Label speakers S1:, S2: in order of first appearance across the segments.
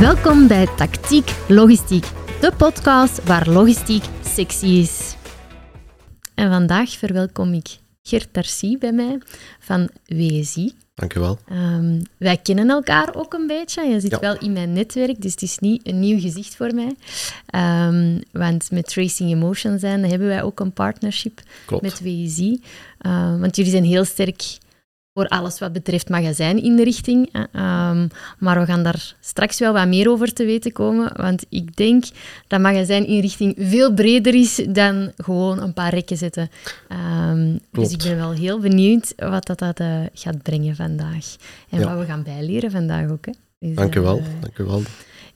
S1: Welkom bij Tactiek Logistiek, de podcast waar logistiek sexy is. En vandaag verwelkom ik Gert Tarcy bij mij van WSI.
S2: Dankjewel.
S1: Um, wij kennen elkaar ook een beetje. Je zit
S2: Ja.
S1: wel in mijn netwerk, dus het is niet een nieuw gezicht voor mij. Ehm, want met Tracing Emotion zijn hebben wij ook een partnership
S2: Klopt.
S1: met WSI. Uh, want jullie zijn heel sterk voor alles wat betreft magazijninrichting. hè. Ehm, maar we gaan daar straks wel wat meer over te weten komen. Want ik denk dat magazijninrichting veel breder is dan gewoon een paar rekken zetten. Ehm, dus ik ben wel heel benieuwd wat dat, dat eh, gaat brengen vandaag. En
S2: Ja.
S1: wat we gaan bijleren vandaag ook. Hè. Dus,
S2: Dankjewel.
S1: eh,
S2: Dankjewel.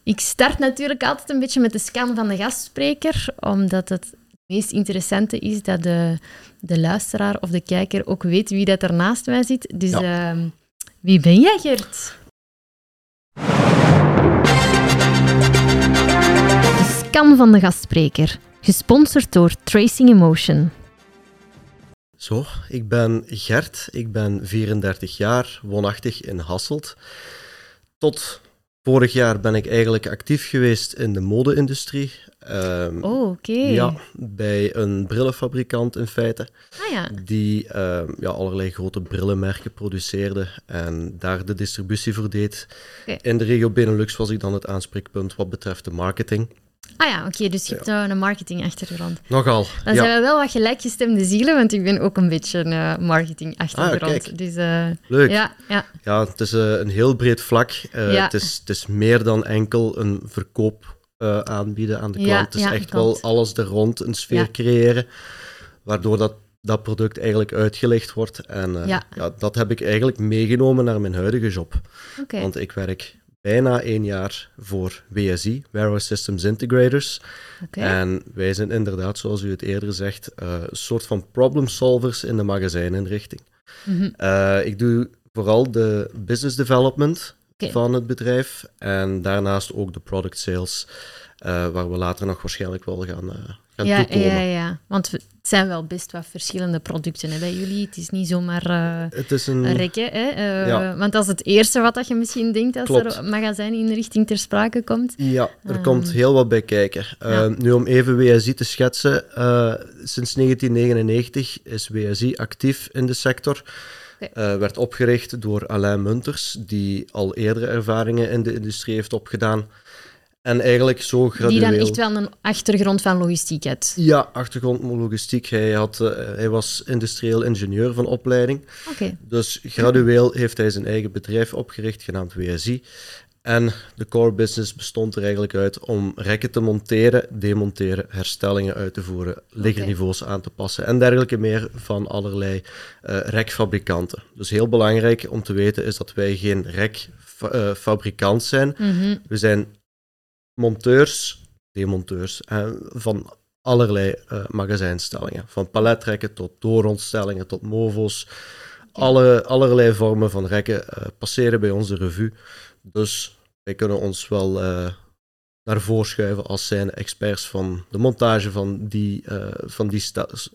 S1: ik start natuurlijk altijd een beetje met de scan van de gastspreker, omdat het meest interessante is dat de, de luisteraar of de kijker ook weet wie dat er naast mij zit. Dus ehm, wie ben jij, Gert? De scan van de gastspreker, gesponsord door Tracing Emotion.
S2: Zo, ik ben Gert. Ik ben 34 jaar, woonachtig in Hasselt. Tot vorig jaar ben ik eigenlijk actief geweest in de mode-industrie. Ehm,
S1: Oh, oké.
S2: Ja, bij een brillenfabrikant in feite,
S1: Ah ja,
S2: die ehm, ja, allerlei grote brillenmerken produceerde en daar de distributie voor deed. In de regio Benelux was ik dan het aanspreekpunt wat betreft de marketing.
S1: ah ja oké, dus je hebt eh, een marketingachtergrond.
S2: Nogal.
S1: Dan
S2: ja.
S1: zijn we wel wat gelijkgestemde zielen, want ik ben ook een beetje een eh, marketingachtergrond.
S2: Ah.
S1: Dus eh,
S2: Leuk.
S1: ja, ja.
S2: Ja, het is eh, een heel breed vlak.
S1: Ja.
S2: het, is, het is meer dan enkel een verkoop eh, aanbieden aan de
S1: Ja,
S2: klant. het is
S1: ja,
S2: echt wel alles er rond, een sfeer
S1: Ja.
S2: creëren, waardoor dat, dat product eigenlijk uitgelicht wordt. En eh,
S1: Ja.
S2: dat heb ik eigenlijk meegenomen naar mijn huidige job.
S1: Oké.
S2: Want ik werk bijna één jaar voor WSI, Warehouse Systems Integrators.
S1: Oké.
S2: En wij zijn inderdaad, zoals u het eerder zegt, eh, een soort van problem solvers in de magazijninrichting.
S1: Mhm.
S2: Eh, ik doe vooral de business development Van het bedrijf en daarnaast ook de product sales, eh, waar we later nog waarschijnlijk wel gaan, eh gaan
S1: Ja,
S2: toekomen.
S1: ja, ja. Want het zijn wel best wat verschillende producten hè, bij jullie. Het is niet zomaar
S2: Het is een...
S1: een rekken. Hè?
S2: Ja.
S1: Want dat is het eerste wat dat je misschien denkt als
S2: Klopt.
S1: er magazijninrichting ter sprake komt.
S2: Ja, er komt heel wat bij kijken.
S1: Ja.
S2: Nu om even WSI te schetsen, sinds 1999 is WSI actief in de sector.
S1: Oké.
S2: Eh, werd opgericht door Alain Munters, die al eerdere ervaringen in de industrie heeft opgedaan. En eigenlijk zo gradueel...
S1: Die dan echt wel een achtergrond van logistiek heeft.
S2: Ja, achtergrond logistiek. Hij, had, eh, hij was industrieel ingenieur van opleiding.
S1: Oké.
S2: Dus gradueel heeft hij zijn eigen bedrijf opgericht, genaamd WSI. En de core business bestond er eigenlijk uit om rekken te monteren, demonteren, herstellingen uit te voeren, liggerniveaus aan te passen en dergelijke meer van allerlei eh, rekfabrikanten. Dus heel belangrijk om te weten is dat wij geen rekfabrikant zijn.
S1: Mhm.
S2: We zijn monteurs, demonteurs eh, van allerlei eh, magazijnstellingen. Van paletrekken tot doorrondstellingen tot movo's. Alle, allerlei vormen van rekken eh, passeren bij ons de revue. Dus wij kunnen ons wel eh, naar voren schuiven als zijn experts van de montage van, die, eh, van, die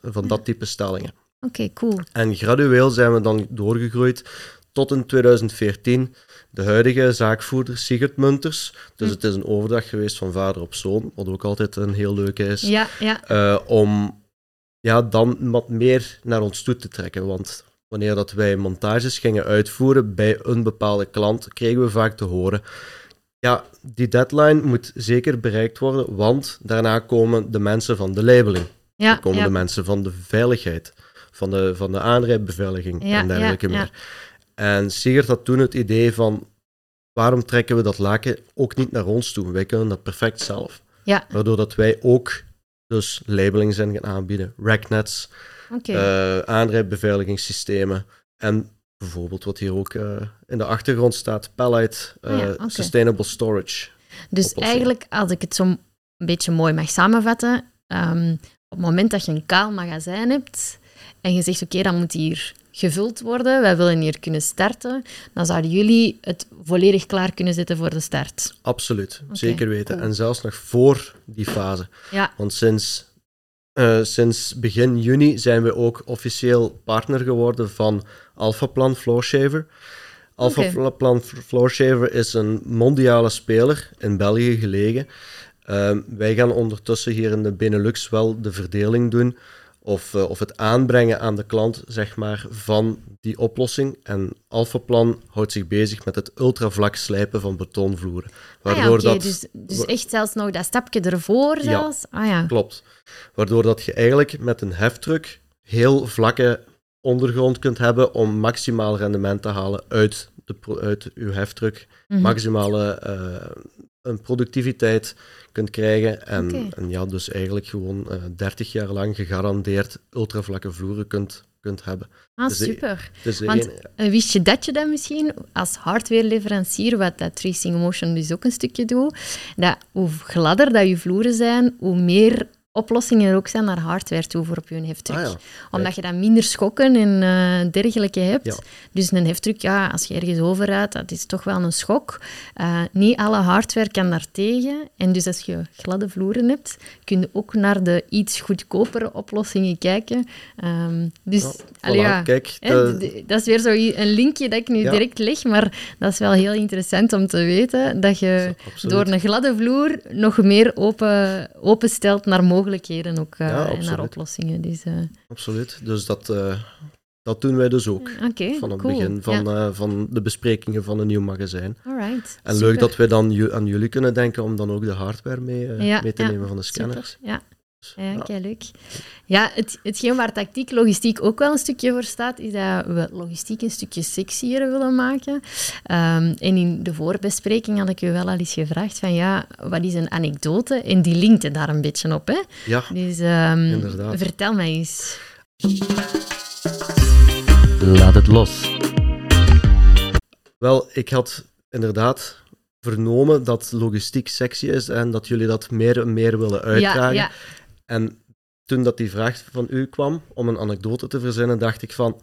S2: van dat type stellingen.
S1: Oké, cool.
S2: En gradueel zijn we dan doorgegroeid tot in 2014 de huidige zaakvoerder Sigurd Munters. Dus
S1: Hm.
S2: het is een overdag geweest van vader op zoon, wat ook altijd een heel leuke is.
S1: Ja, ja.
S2: Eh, om ja, dan wat meer naar ons toe te trekken. Want wanneer dat wij montages gingen uitvoeren bij een bepaalde klant, kregen we vaak te horen. Ja, die deadline moet zeker bereikt worden, want daarna komen de mensen van de labeling.
S1: ja,
S2: Dan komen
S1: ja.
S2: de mensen van de veiligheid, van de, van de aanrijbeveiliging
S1: Ja,
S2: en dergelijke meer. En Sigurd had toen het idee van, waarom trekken we dat laken ook niet naar ons toe? Wij kunnen dat perfect zelf.
S1: Ja.
S2: Waardoor dat wij ook dus labeling zijn gaan aanbieden, racknets,
S1: Oké.
S2: eh, aanrijbeveiligingssystemen en bijvoorbeeld wat hier ook eh, in de achtergrond staat, Pallet,
S1: Ah ja,
S2: eh. Sustainable Storage.
S1: Dus
S2: oplossing.
S1: eigenlijk, als ik het zo een beetje mooi mag samenvatten, ehm, op het moment dat je een kaal magazijn hebt en je zegt, oké, dan moet hier gevuld worden, wij willen hier kunnen starten, dan zouden jullie het volledig klaar kunnen zetten voor de start.
S2: Absoluut, zeker weten.
S1: cool.
S2: En zelfs nog voor die fase.
S1: Ja,
S2: Want sinds, eh, sinds begin juni zijn we ook officieel partner geworden van Alphaplan Flowshaver. Alpha Plan Floor Shaver is een mondiale speler in België gelegen. Ehm, wij gaan ondertussen hier in de Benelux wel de verdeling doen of, uh, of het aanbrengen aan de klant zeg maar, van die oplossing. En Alphaplan houdt zich bezig met het ultravlak slijpen van betonvloeren.
S1: Waardoor ah ja, okay. dat... dus, dus echt zelfs nog dat stapje ervoor zelfs?
S2: Ja, ah, ja, klopt. Waardoor dat je eigenlijk met een heftruck heel vlakke ondergrond kunt hebben om maximaal rendement te halen uit, de, uit uw heftruck. Mm Maximale uh, een productiviteit kunt krijgen. En, en ja, dus eigenlijk gewoon uh, eh, 30 jaar lang gegarandeerd ultravlakke vloeren kunt, kunt hebben.
S1: Ah, dus super. Dus Want een... wist je dat je dat misschien als hardwareleverancier, wat dat Tracing Motion dus ook een stukje doet, dat hoe gladder dat je vloeren zijn, hoe meer oplossingen er ook zijn naar hardware toe voor op je heftruck. Ah, Omdat je dan minder schokken en uh, dergelijke hebt. Dus een heftruck, ja, als je ergens overrijdt, dat is toch wel een schok. Uh, niet alle hardware kan daar tegen. En dus als je gladde vloeren hebt, kun je ook naar de iets goedkopere oplossingen kijken. Um, dus, ja, kijk, dat is weer zo een linkje dat ik nu direct leg, maar dat is wel heel interessant om te weten, dat je door een gladde vloer nog meer open, openstelt naar mogelijkheden mogelijkheden ook uh, naar oplossingen. Dus, uh...
S2: Absoluut. Dus dat, uh, dat doen wij dus ook.
S1: Okay,
S2: van het
S1: cool.
S2: begin van, ja. van de besprekingen van een nieuw magazijn.
S1: Alright,
S2: en leuk dat wij dan aan jullie kunnen denken om dan ook de hardware mee, mee te nemen van de scanners.
S1: Super. Ja. Ja, kijk, leuk. Ja, het, hetgeen waar tactiek, logistiek ook wel een stukje voor staat, is dat we logistiek een stukje sexier willen maken. Um, en in de voorbespreking had ik u wel al eens gevraagd van ja, wat is een anekdote? En die linkte daar een beetje op, hè?
S2: Ja,
S1: dus, um, Vertel mij eens.
S2: Laat het los. Wel, ik had inderdaad vernomen dat logistiek sexy is en dat jullie dat meer en meer willen uitdragen. Ja, ja. En toen dat die vraag van u kwam om een anekdote te verzinnen, dacht ik van,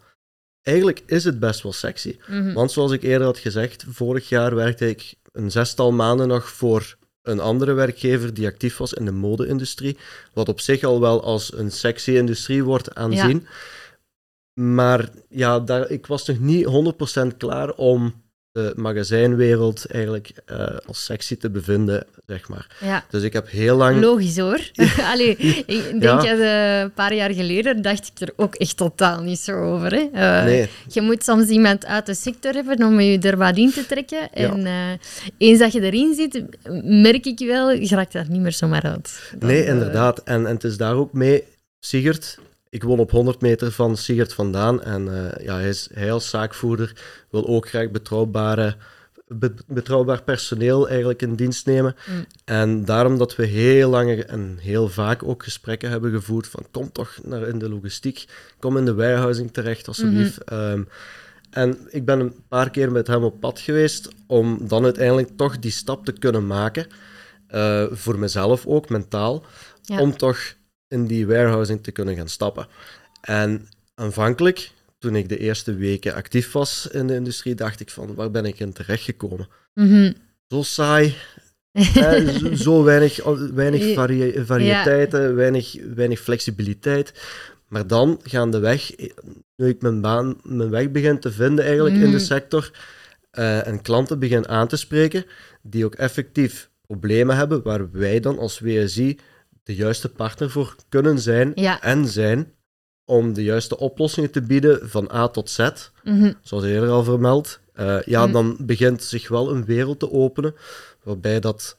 S2: eigenlijk is het best wel sexy. Mhm. Want zoals ik eerder had gezegd, vorig jaar werkte ik een zestal maanden nog voor een andere werkgever die actief was in de mode-industrie, wat op zich al wel als een sexy industrie wordt aanzien. Maar ja, daar, ik was nog niet 100% klaar om de magazijnwereld eigenlijk uh, als sexy te bevinden, zeg maar.
S1: Ja.
S2: Dus ik heb heel lang...
S1: Logisch hoor. Allee, ik denk dat uh, een paar jaar geleden dacht ik er ook echt totaal niet zo over. Hè. Uh, nee. Je moet soms iemand uit de sector hebben om je er wat in te trekken. En eens dat je erin zit, merk ik wel, je raakt daar niet meer zomaar uit.
S2: nee, inderdaad. En, en het is daar ook mee, Sigert, ik woon op 100 meter van Sigert vandaan en uh, ja, hij, is, hij als zaakvoerder wil ook graag betrouwbare, betrouwbaar personeel eigenlijk in dienst nemen. Mm. En daarom dat we heel lang en heel vaak ook gesprekken hebben gevoerd van kom toch naar in de logistiek, kom in de warehousing terecht alsjeblieft. Mm -hmm. en ik ben een paar keer met hem op pad geweest om dan uiteindelijk toch die stap te kunnen maken, uh, voor mezelf ook, mentaal, ja. om toch in die warehousing te kunnen gaan stappen. En aanvankelijk, toen ik de eerste weken actief was in de industrie, dacht ik van, waar ben ik in terechtgekomen?
S1: Mm
S2: Zo saai, zo, zo, weinig, weinig variëteiten, weinig, weinig flexibiliteit. Maar dan gaandeweg, nu ik mijn, baan, mijn weg begin te vinden eigenlijk in de mhm. sector, uh, en klanten begin aan te spreken, die ook effectief problemen hebben, waar wij dan als WSI de juiste partner voor kunnen zijn en zijn om de juiste oplossingen te bieden van A tot Z,
S1: mm
S2: zoals eerder al vermeld, uh, ja, mhm. dan begint zich wel een wereld te openen waarbij dat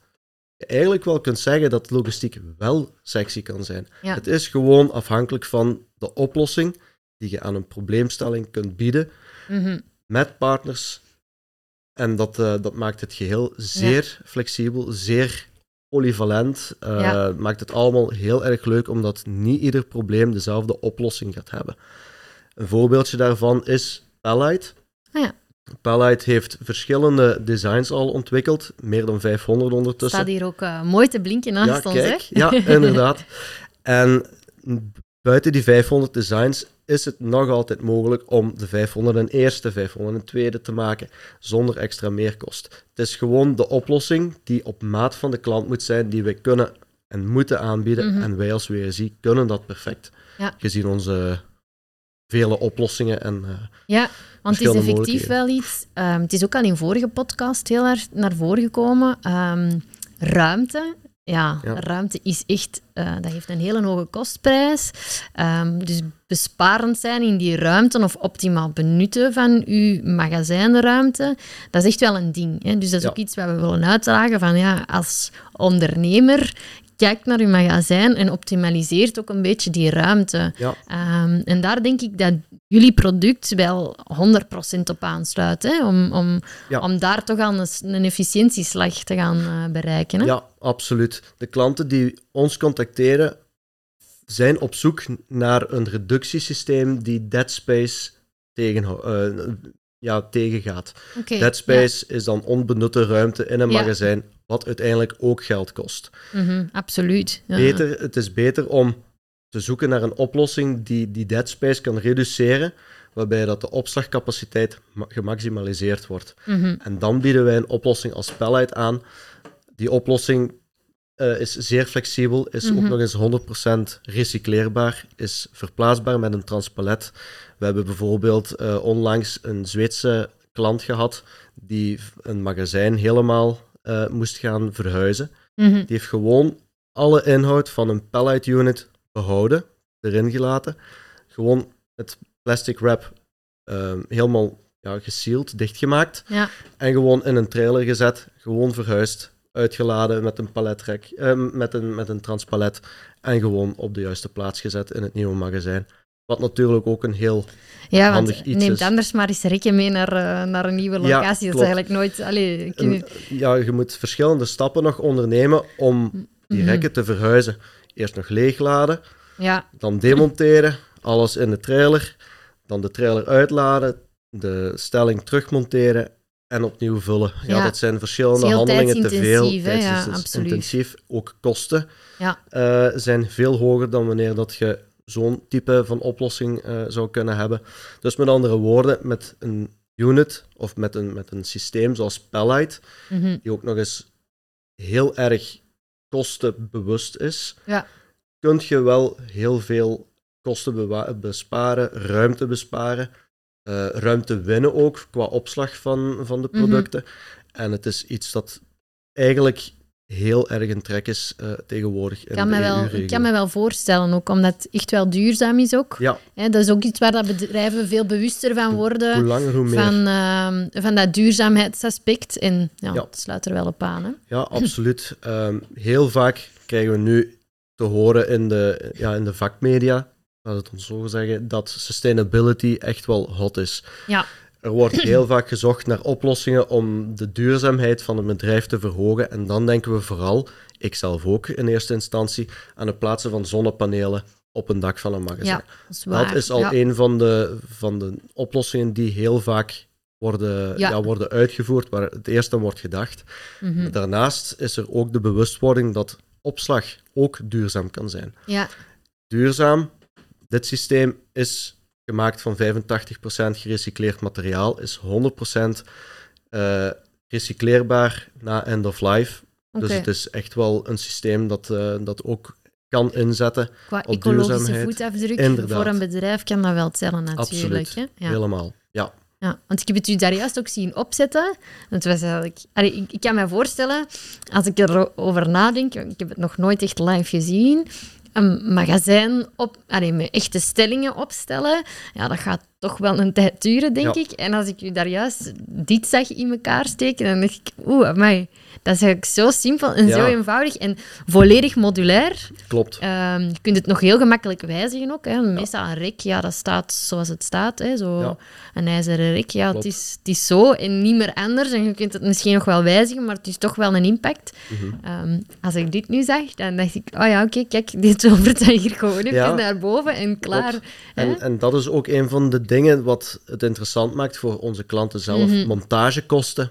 S2: je eigenlijk wel kunt zeggen dat logistiek wel sexy kan zijn. Het is gewoon afhankelijk van de oplossing die je aan een probleemstelling kunt bieden
S1: mhm.
S2: met partners. En dat, uh, dat maakt het geheel zeer flexibel, zeer polyvalent. Uh, Maakt het allemaal heel erg leuk, omdat niet ieder probleem dezelfde oplossing gaat hebben. Een voorbeeldje daarvan is Pellite.
S1: Ah, ja.
S2: Heeft verschillende designs al ontwikkeld, meer dan 500 ondertussen.
S1: Staat hier ook uh, mooi te blinken naast
S2: ja,
S1: ons,
S2: kijk, Ja, inderdaad. En buiten die 500 designs is het nog altijd mogelijk om de 501 de 502 te maken zonder extra meerkost. Het is gewoon de oplossing die op maat van de klant moet zijn, die wij kunnen en moeten aanbieden. Mhm. En wij als WSI kunnen dat perfect.
S1: Ja.
S2: Gezien onze vele oplossingen. En, eh,
S1: Ja, want het is effectief wel iets. ehm, het is ook al in vorige podcast heel erg naar voren gekomen. ehm, ruimte. Ja,
S2: Ja.
S1: ruimte is echt. eh, dat heeft een hele hoge kostprijs. Ehm, dus besparend zijn in die ruimte of optimaal benutten van uw magazijnruimte, dat is echt wel een ding. Hè? Dus dat is
S2: Ja.
S1: ook iets wat we willen uitdragen van ja, als ondernemer. Kijk naar uw magazijn en optimaliseert ook een beetje die ruimte.
S2: ja,
S1: Ehm, en daar denk ik dat jullie product wel 100% op aansluit. Hè? Om, om,
S2: Ja.
S1: om daar toch een, een efficiëntieslag te gaan eh, bereiken. Hè?
S2: ja, absoluut. De klanten die ons contacteren zijn op zoek naar een reductiesysteem die Dead Space tegen, eh, ja, tegengaat.
S1: Oké,
S2: Dead Space is dan onbenutte ruimte in een
S1: Ja.
S2: magazijn, wat uiteindelijk ook geld kost.
S1: Mhm, absoluut. Ja.
S2: Beter, het is beter om te zoeken naar een oplossing die die dead space kan reduceren, waarbij dat de opslagcapaciteit ma- gemaximaliseerd wordt.
S1: Mhm,
S2: En dan bieden wij een oplossing als Spellight aan. Die oplossing eh, is zeer flexibel, is ook
S1: Mhm.
S2: nog eens 100% recycleerbaar, is verplaatsbaar met een transpalet. We hebben bijvoorbeeld eh, onlangs een Zweedse klant gehad die een magazijn helemaal eh, moest gaan verhuizen.
S1: mhm.
S2: Die heeft gewoon alle inhoud van een pallet unit behouden, erin gelaten. Gewoon het plastic wrap ehm, helemaal ja, gesealed, dichtgemaakt.
S1: Ja.
S2: En gewoon in een trailer gezet, gewoon verhuisd, uitgeladen met een palettrek, ehm, met, een, met een transpalet. En gewoon op de juiste plaats gezet in het nieuwe magazijn. Wat natuurlijk ook een heel
S1: ja,
S2: handig
S1: want
S2: iets
S1: neemt
S2: is.
S1: anders maar eens rekken mee naar, eh, naar een nieuwe
S2: Ja,
S1: locatie. dat is eigenlijk nooit... Allee, kun je-
S2: ja, je moet verschillende stappen nog ondernemen om die
S1: Mhm.
S2: rekken te verhuizen. Eerst nog leegladen,
S1: ja,
S2: dan demonteren, alles in de trailer, dan de trailer uitladen, de stelling terugmonteren en opnieuw vullen. Ja,
S1: Ja.
S2: dat zijn verschillende handelingen te veel.
S1: tijdsintensief? Ja.
S2: Ook kosten
S1: Ja.
S2: eh, zijn veel hoger dan wanneer dat je zo'n type van oplossing eh, zou kunnen hebben. Dus met andere woorden, met een unit of met een, met een systeem zoals Pellite,
S1: mhm.
S2: die ook nog eens heel erg kostenbewust is,
S1: Ja.
S2: kun je wel heel veel kosten besparen, ruimte besparen, eh, ruimte winnen ook qua opslag van, van de
S1: Mhm.
S2: producten. En het is iets dat eigenlijk heel erg een trek is eh, tegenwoordig in
S1: Ik kan,
S2: de
S1: me wel, ik kan me wel voorstellen, ook omdat het echt wel duurzaam is ook.
S2: Ja,
S1: Hè, dat is ook iets waar dat bedrijven veel bewuster van worden.
S2: hoe langer hoe meer.
S1: van, ehm, van dat duurzaamheidsaspect. En ja,
S2: Ja.
S1: het sluit er wel op aan. Hè?
S2: Ja, absoluut. Ehm, heel vaak krijgen we nu te horen in de, ja, in de vakmedia, laat het ons zo zeggen, dat sustainability echt wel hot is.
S1: Ja.
S2: Er wordt heel vaak gezocht naar oplossingen om de duurzaamheid van een bedrijf te verhogen. En dan denken we vooral, ik zelf ook in eerste instantie, aan het plaatsen van zonnepanelen op een dak van een magazijn.
S1: Ja, dat is waar.
S2: Dat is al
S1: ja.
S2: een van de, van de oplossingen die heel vaak worden,
S1: Ja.
S2: ja. worden uitgevoerd, waar het eerst aan wordt gedacht.
S1: Mhm.
S2: Daarnaast is er ook de bewustwording dat opslag ook duurzaam kan zijn.
S1: Ja,
S2: Duurzaam, dit systeem is gemaakt van 85% gerecycleerd materiaal, is 100% eh, recycleerbaar na end of life. Dus het is echt wel een systeem dat, eh, dat ook kan inzetten.
S1: Qua
S2: op
S1: ecologische
S2: duurzaamheid.
S1: voetafdruk
S2: Inderdaad.
S1: voor een bedrijf kan dat wel tellen natuurlijk.
S2: Absoluut.
S1: Hè? Ja.
S2: Helemaal. Ja.
S1: Ja, want ik heb het u daar juist ook zien opzetten. Het was eigenlijk... Allee, ik, ik kan me voorstellen, als ik erover nadenk, ik heb het nog nooit echt live gezien, een magazijn op, allee, met echte stellingen opstellen, ja, dat gaat toch wel een tijd duren, denk
S2: Ja.
S1: ik. En als ik u daar juist dit zag in elkaar steken, dan dacht ik, oeh, amai, dat is eigenlijk zo simpel en
S2: Ja.
S1: zo eenvoudig en volledig modulair.
S2: Klopt.
S1: Ehm, je kunt het nog heel gemakkelijk wijzigen ook. Hè. Meestal een rek, ja, dat staat zoals het staat. Hè. Zo
S2: Ja.
S1: Een ijzeren rek, ja, het is, het is zo en niet meer anders. En je kunt het misschien nog wel wijzigen, maar het is toch wel een impact.
S2: Mhm.
S1: Ehm, als ik dit nu zag, dan dacht ik, oh ja, oké, kijk, dit zilvert dat hier gewoon even
S2: Ja.
S1: naar boven en klaar.
S2: En, en dat is ook een van de dingen wat het interessant maakt voor onze klanten zelf.
S1: Mhm.
S2: Montagekosten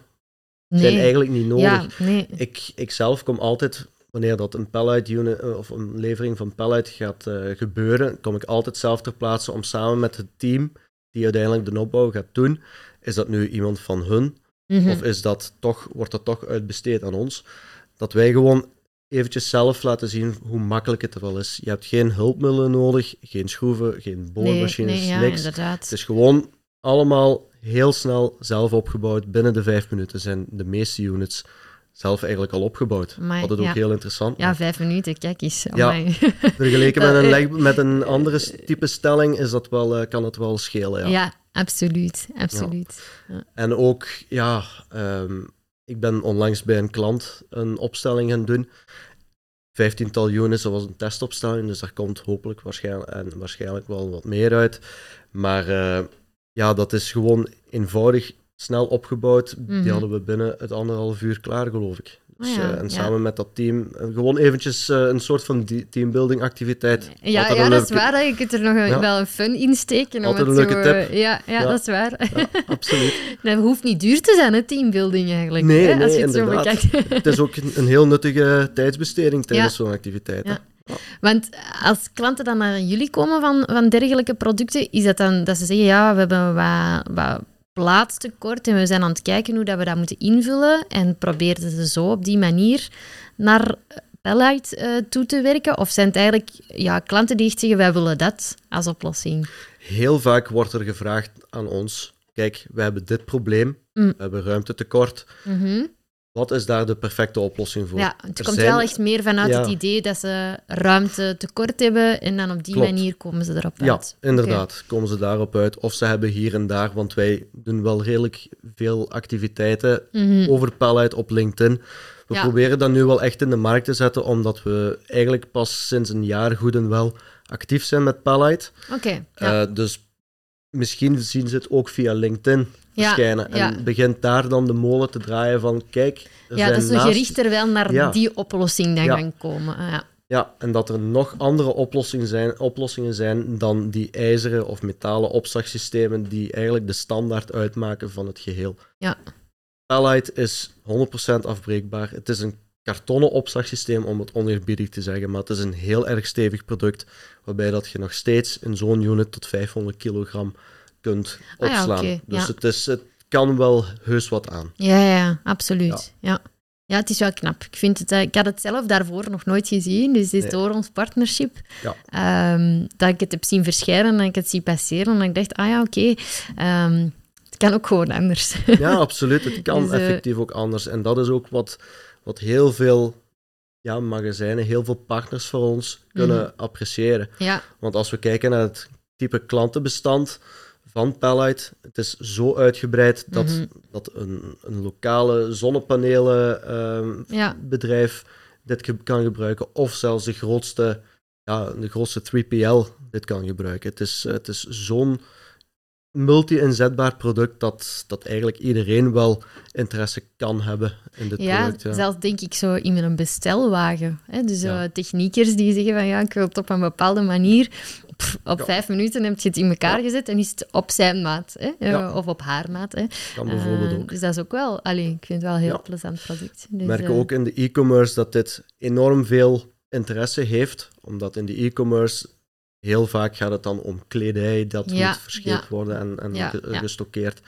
S2: zijn
S1: Nee.
S2: eigenlijk niet nodig.
S1: Ja, nee.
S2: Ik, ik zelf kom altijd, wanneer dat een pallet unit eh, of een levering van pallet gaat eh, gebeuren, kom ik altijd zelf ter plaatse om samen met het team die uiteindelijk de opbouw gaat doen, is dat nu iemand van hun
S1: Mhm.
S2: of is dat toch, wordt dat toch uitbesteed aan ons, dat wij gewoon eventjes zelf laten zien hoe makkelijk het er wel is. Je hebt geen hulpmiddelen nodig, geen schroeven, geen boormachines,
S1: nee, nee, ja,
S2: niks.
S1: inderdaad.
S2: Het is gewoon allemaal heel snel zelf opgebouwd. Binnen de vijf minuten zijn de meeste units zelf eigenlijk al opgebouwd.
S1: Amai,
S2: Wat het ook
S1: ja.
S2: heel interessant
S1: Ja, vijf minuten, kijk eens.
S2: Ja. Vergeleken met een,
S1: eh,
S2: leg- met een andere s- type stelling is dat wel, eh, kan het wel schelen. Ja.
S1: Ja, absoluut. absoluut.
S2: En ook, ja, ehm, ik ben onlangs bij een klant een opstelling gaan doen. Vijftiental units, dat was een testopstelling, dus daar komt hopelijk waarschijnlijk, en waarschijnlijk wel wat meer uit. Maar eh, ja, dat is gewoon eenvoudig, snel opgebouwd.
S1: Mhm.
S2: Die hadden we binnen het anderhalf uur klaar, geloof ik. Dus,
S1: Ah ja,
S2: eh, en
S1: ja.
S2: samen met dat team, eh, gewoon eventjes eh, een soort van teambuilding activiteit.
S1: Ja,
S2: Altijd
S1: ja dat is waar. Dat je kunt er nog een,
S2: Ja.
S1: wel een fun in steken.
S2: Altijd een leuke
S1: zo,
S2: tip.
S1: Ja, ja, dat is waar.
S2: Absoluut.
S1: Dat hoeft niet duur te zijn, hè, teambuilding eigenlijk.
S2: Nee,
S1: hè, als
S2: nee,
S1: je het zo
S2: inderdaad.
S1: bekijkt.
S2: Het is ook een, een heel nuttige tijdsbesteding tijdens zo'n activiteit. hè.
S1: Want als klanten dan naar jullie komen van, van dergelijke producten, is dat dan dat ze zeggen, ja, we hebben wat, wat plaatstekort en we zijn aan het kijken hoe dat we dat moeten invullen en proberen ze zo op die manier naar Bellite eh, toe te werken? Of zijn het eigenlijk ja, klanten die echt zeggen, wij willen dat als oplossing?
S2: Heel vaak wordt er gevraagd aan ons: kijk, we hebben dit probleem,
S1: Mm.
S2: we hebben ruimtetekort.
S1: Mhm.
S2: Wat is daar de perfecte oplossing voor?
S1: Ja, het
S2: Er
S1: komt
S2: zijn-
S1: wel echt meer vanuit
S2: Ja.
S1: het idee dat ze ruimte tekort hebben en dan op die
S2: Klopt.
S1: manier komen ze erop
S2: Ja,
S1: uit.
S2: inderdaad, komen ze daarop uit. Of ze hebben hier en daar, want wij doen wel redelijk veel activiteiten
S1: Mhm.
S2: over Pallet op LinkedIn. We
S1: Ja.
S2: proberen dat nu wel echt in de markt te zetten, omdat we eigenlijk pas sinds een jaar goed en wel actief zijn met Pallet.
S1: Oké, ja.
S2: Eh, dus misschien zien ze het ook via LinkedIn
S1: Ja,
S2: verschijnen. En
S1: ja.
S2: begint daar dan de molen te draaien van, kijk, er
S1: ja,
S2: zijn
S1: dat is zo
S2: naast-
S1: gerichter wel naar
S2: Ja.
S1: die oplossing dan
S2: Ja.
S1: gaan komen. Ah, ja.
S2: Ja, en dat er nog andere oplossingen zijn, oplossingen zijn dan die ijzeren of metalen opslagsystemen die eigenlijk de standaard uitmaken van het geheel.
S1: Ja.
S2: Palite is 100% afbreekbaar. Het is een kartonnen opslagsysteem, om het oneerbiedig te zeggen, maar het is een heel erg stevig product, waarbij dat je nog steeds in zo'n unit tot 500 kilogram kunt
S1: Ah ja,
S2: opslaan. Dus
S1: ja.
S2: het, is, het kan wel heus wat aan.
S1: Ja, ja, absoluut. Ja. ja. het is wel knap. Ik, vind het, eh, ik had het zelf daarvoor nog nooit gezien, dus het is
S2: Nee.
S1: door ons partnership ehm, dat ik het heb zien verschijnen en ik het zie passeren. En ik dacht, ah ja, oké, ehm, het kan ook gewoon anders.
S2: Ja, absoluut. Het kan
S1: Dus, eh,
S2: effectief ook anders. En dat is ook wat, wat heel veel ja, magazijnen, heel veel partners voor ons kunnen
S1: Mhm.
S2: appreciëren.
S1: ja,
S2: Want als we kijken naar het type klantenbestand van Palite, het is zo uitgebreid dat,
S1: Mhm.
S2: dat een, een lokale zonnepanelenbedrijf
S1: ja,
S2: dit ge- kan gebruiken, of zelfs de grootste, ja, de grootste 3PL dit kan gebruiken. Het is, het is zo'n multi-inzetbaar product dat, dat eigenlijk iedereen wel interesse kan hebben in dit
S1: ja,
S2: product. Ja.
S1: zelfs denk ik zo in een bestelwagen. Hè? Dus
S2: Ja.
S1: techniekers die zeggen van ja, ik wil het op een bepaalde manier. Pff, op
S2: Ja.
S1: vijf minuten heb je het in elkaar gezet en is het op zijn maat. Hè? Eh. Of op haar maat. Hè?
S2: kan bijvoorbeeld
S1: Eh,
S2: ook.
S1: Dus dat is ook wel... Allee, ik vind het wel een heel plezant product.
S2: We
S1: Dus,
S2: merken
S1: eh,
S2: ook in de e-commerce dat dit enorm veel interesse heeft, omdat in de e-commerce heel vaak gaat het dan om kledij dat
S1: Ja,
S2: moet verscheept worden en, en
S1: Ja,
S2: gestockeerd.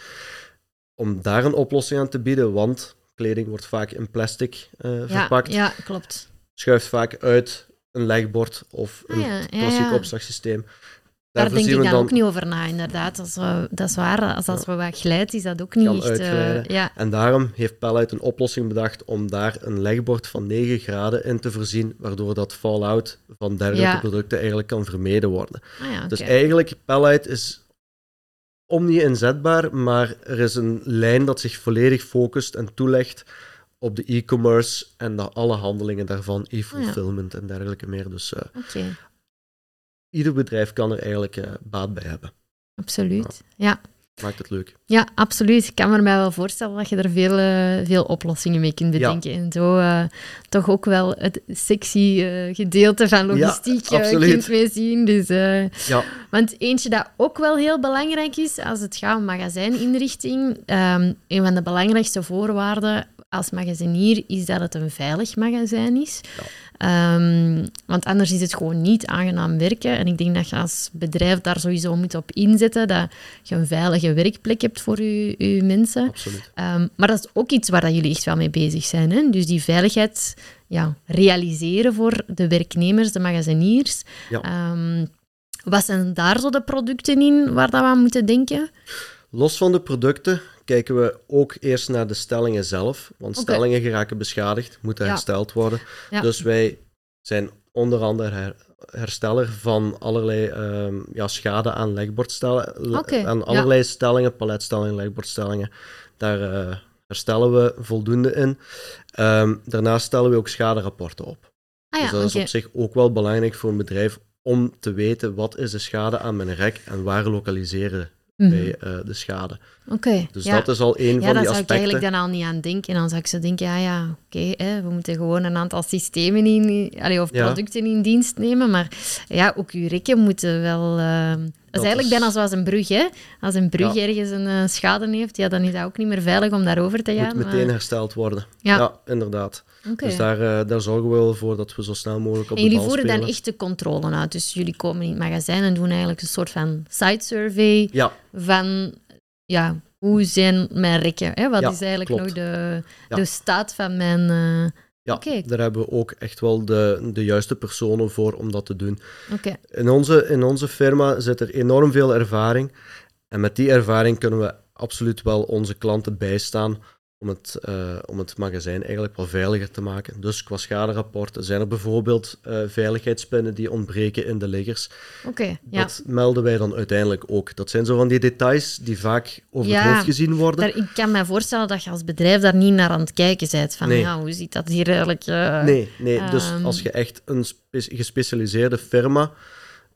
S2: Om daar een oplossing aan te bieden, want kleding wordt vaak in plastic eh, verpakt,
S1: Ja, klopt.
S2: schuift vaak uit een legbord of
S1: Ah,
S2: een klassiek opslagsysteem.
S1: Daar denk ik dan, ook niet over na, inderdaad. Als we, dat is waar. Als, als we wat glijdt, is dat ook niet echt... eh, ja,
S2: En daarom heeft Pallet een oplossing bedacht om daar een legbord van 9 graden in te voorzien, waardoor dat fallout van dergelijke
S1: Ja.
S2: producten eigenlijk kan vermeden worden.
S1: ah, ja
S2: Dus eigenlijk, Pallet is omni-inzetbaar, maar er is een lijn dat zich volledig focust en toelegt op de e-commerce en de, alle handelingen daarvan, e-fulfillment en dergelijke meer. Dus eh,
S1: Oké,
S2: ieder bedrijf kan er eigenlijk eh, baat bij hebben.
S1: absoluut. Ja.
S2: Maakt het leuk.
S1: Ja, absoluut. Ik kan me mij wel voorstellen dat je er veel, eh, veel oplossingen mee kunt bedenken. En zo eh, toch ook wel het sexy gedeelte van logistiek
S2: Ja,
S1: kunt mee zien. Dus,
S2: Ja,
S1: want eentje dat ook wel heel belangrijk is als het gaat om magazijninrichting, ehm een van de belangrijkste voorwaarden als magazinier is dat het een veilig magazijn is. Ehm, want anders is het gewoon niet aangenaam werken. En ik denk dat je als bedrijf daar sowieso moet op inzetten, dat je een veilige werkplek hebt voor je, je mensen. Ehm, maar dat is ook iets waar dat jullie echt wel mee bezig zijn. Hè? Dus die veiligheid ja, realiseren voor de werknemers, de magaziniers.
S2: Ja.
S1: Ehm, wat zijn daar zo de producten in waar dat we aan moeten denken?
S2: Los van de producten kijken we ook eerst naar de stellingen zelf. Want stellingen geraken beschadigd, moeten
S1: Ja.
S2: hersteld worden.
S1: Ja.
S2: Dus wij zijn onder andere her- hersteller van allerlei ehm, ja, schade aan lekbordstellen.
S1: Oké,
S2: aan
S1: ja.
S2: allerlei stellingen, paletstellingen, lekbordstellingen. Daar eh, herstellen we voldoende in. Ehm, daarnaast stellen we ook schaderapporten op.
S1: Ah
S2: dus dat is op zich ook wel belangrijk voor een bedrijf om te weten wat is de schade aan mijn rek en waar lokaliseren
S1: Mhm.
S2: wij eh, de schade.
S1: Oké,
S2: Dus
S1: ja.
S2: dat is al een
S1: Ja,
S2: van
S1: daar
S2: die
S1: zou ik
S2: aspecten.
S1: eigenlijk dan al niet aan denken. En dan zou ik zo denken, ja, ja, oké, we moeten gewoon een aantal systemen in, allee, of
S2: Ja.
S1: producten in dienst nemen. Maar ja, ook uw rekken moeten wel... eh, dat is eigenlijk bijna zoals een brug, hè. Als een brug ergens een eh, schade heeft, ja, dan is dat ook niet meer veilig om daarover te gaan.
S2: moet meteen
S1: maar-
S2: hersteld worden.
S1: Ja.
S2: Inderdaad. Dus daar, eh, daar zorgen we wel voor dat we zo snel mogelijk op
S1: En
S2: de
S1: jullie voeren dan echt de controle uit. Dus jullie komen in het magazijn en doen eigenlijk een soort van site survey
S2: Ja,
S1: van ja, hoe zijn mijn rekken? Hè? Wat
S2: Ja,
S1: is eigenlijk
S2: klopt.
S1: nog de,
S2: Ja.
S1: de staat van mijn... eh,
S2: ja daar hebben we ook echt wel de, de juiste personen voor om dat te doen. In onze, in onze firma zit er enorm veel ervaring. En met die ervaring kunnen we absoluut wel onze klanten bijstaan om het, eh, om het magazijn eigenlijk wel veiliger te maken. Dus qua schaderapporten zijn er bijvoorbeeld eh, veiligheidspinnen die ontbreken in de liggers.
S1: oké, ja.
S2: Dat melden wij dan uiteindelijk ook. Dat zijn zo van die details die vaak over
S1: Ja,
S2: het hoofd gezien worden.
S1: Daar, ik kan me voorstellen dat je als bedrijf daar niet naar aan het kijken bent. Van,
S2: Nee.
S1: ja, hoe ziet dat hier eigenlijk... eh,
S2: Nee, nee. dus
S1: Ehm.
S2: als je echt een spe- gespecialiseerde firma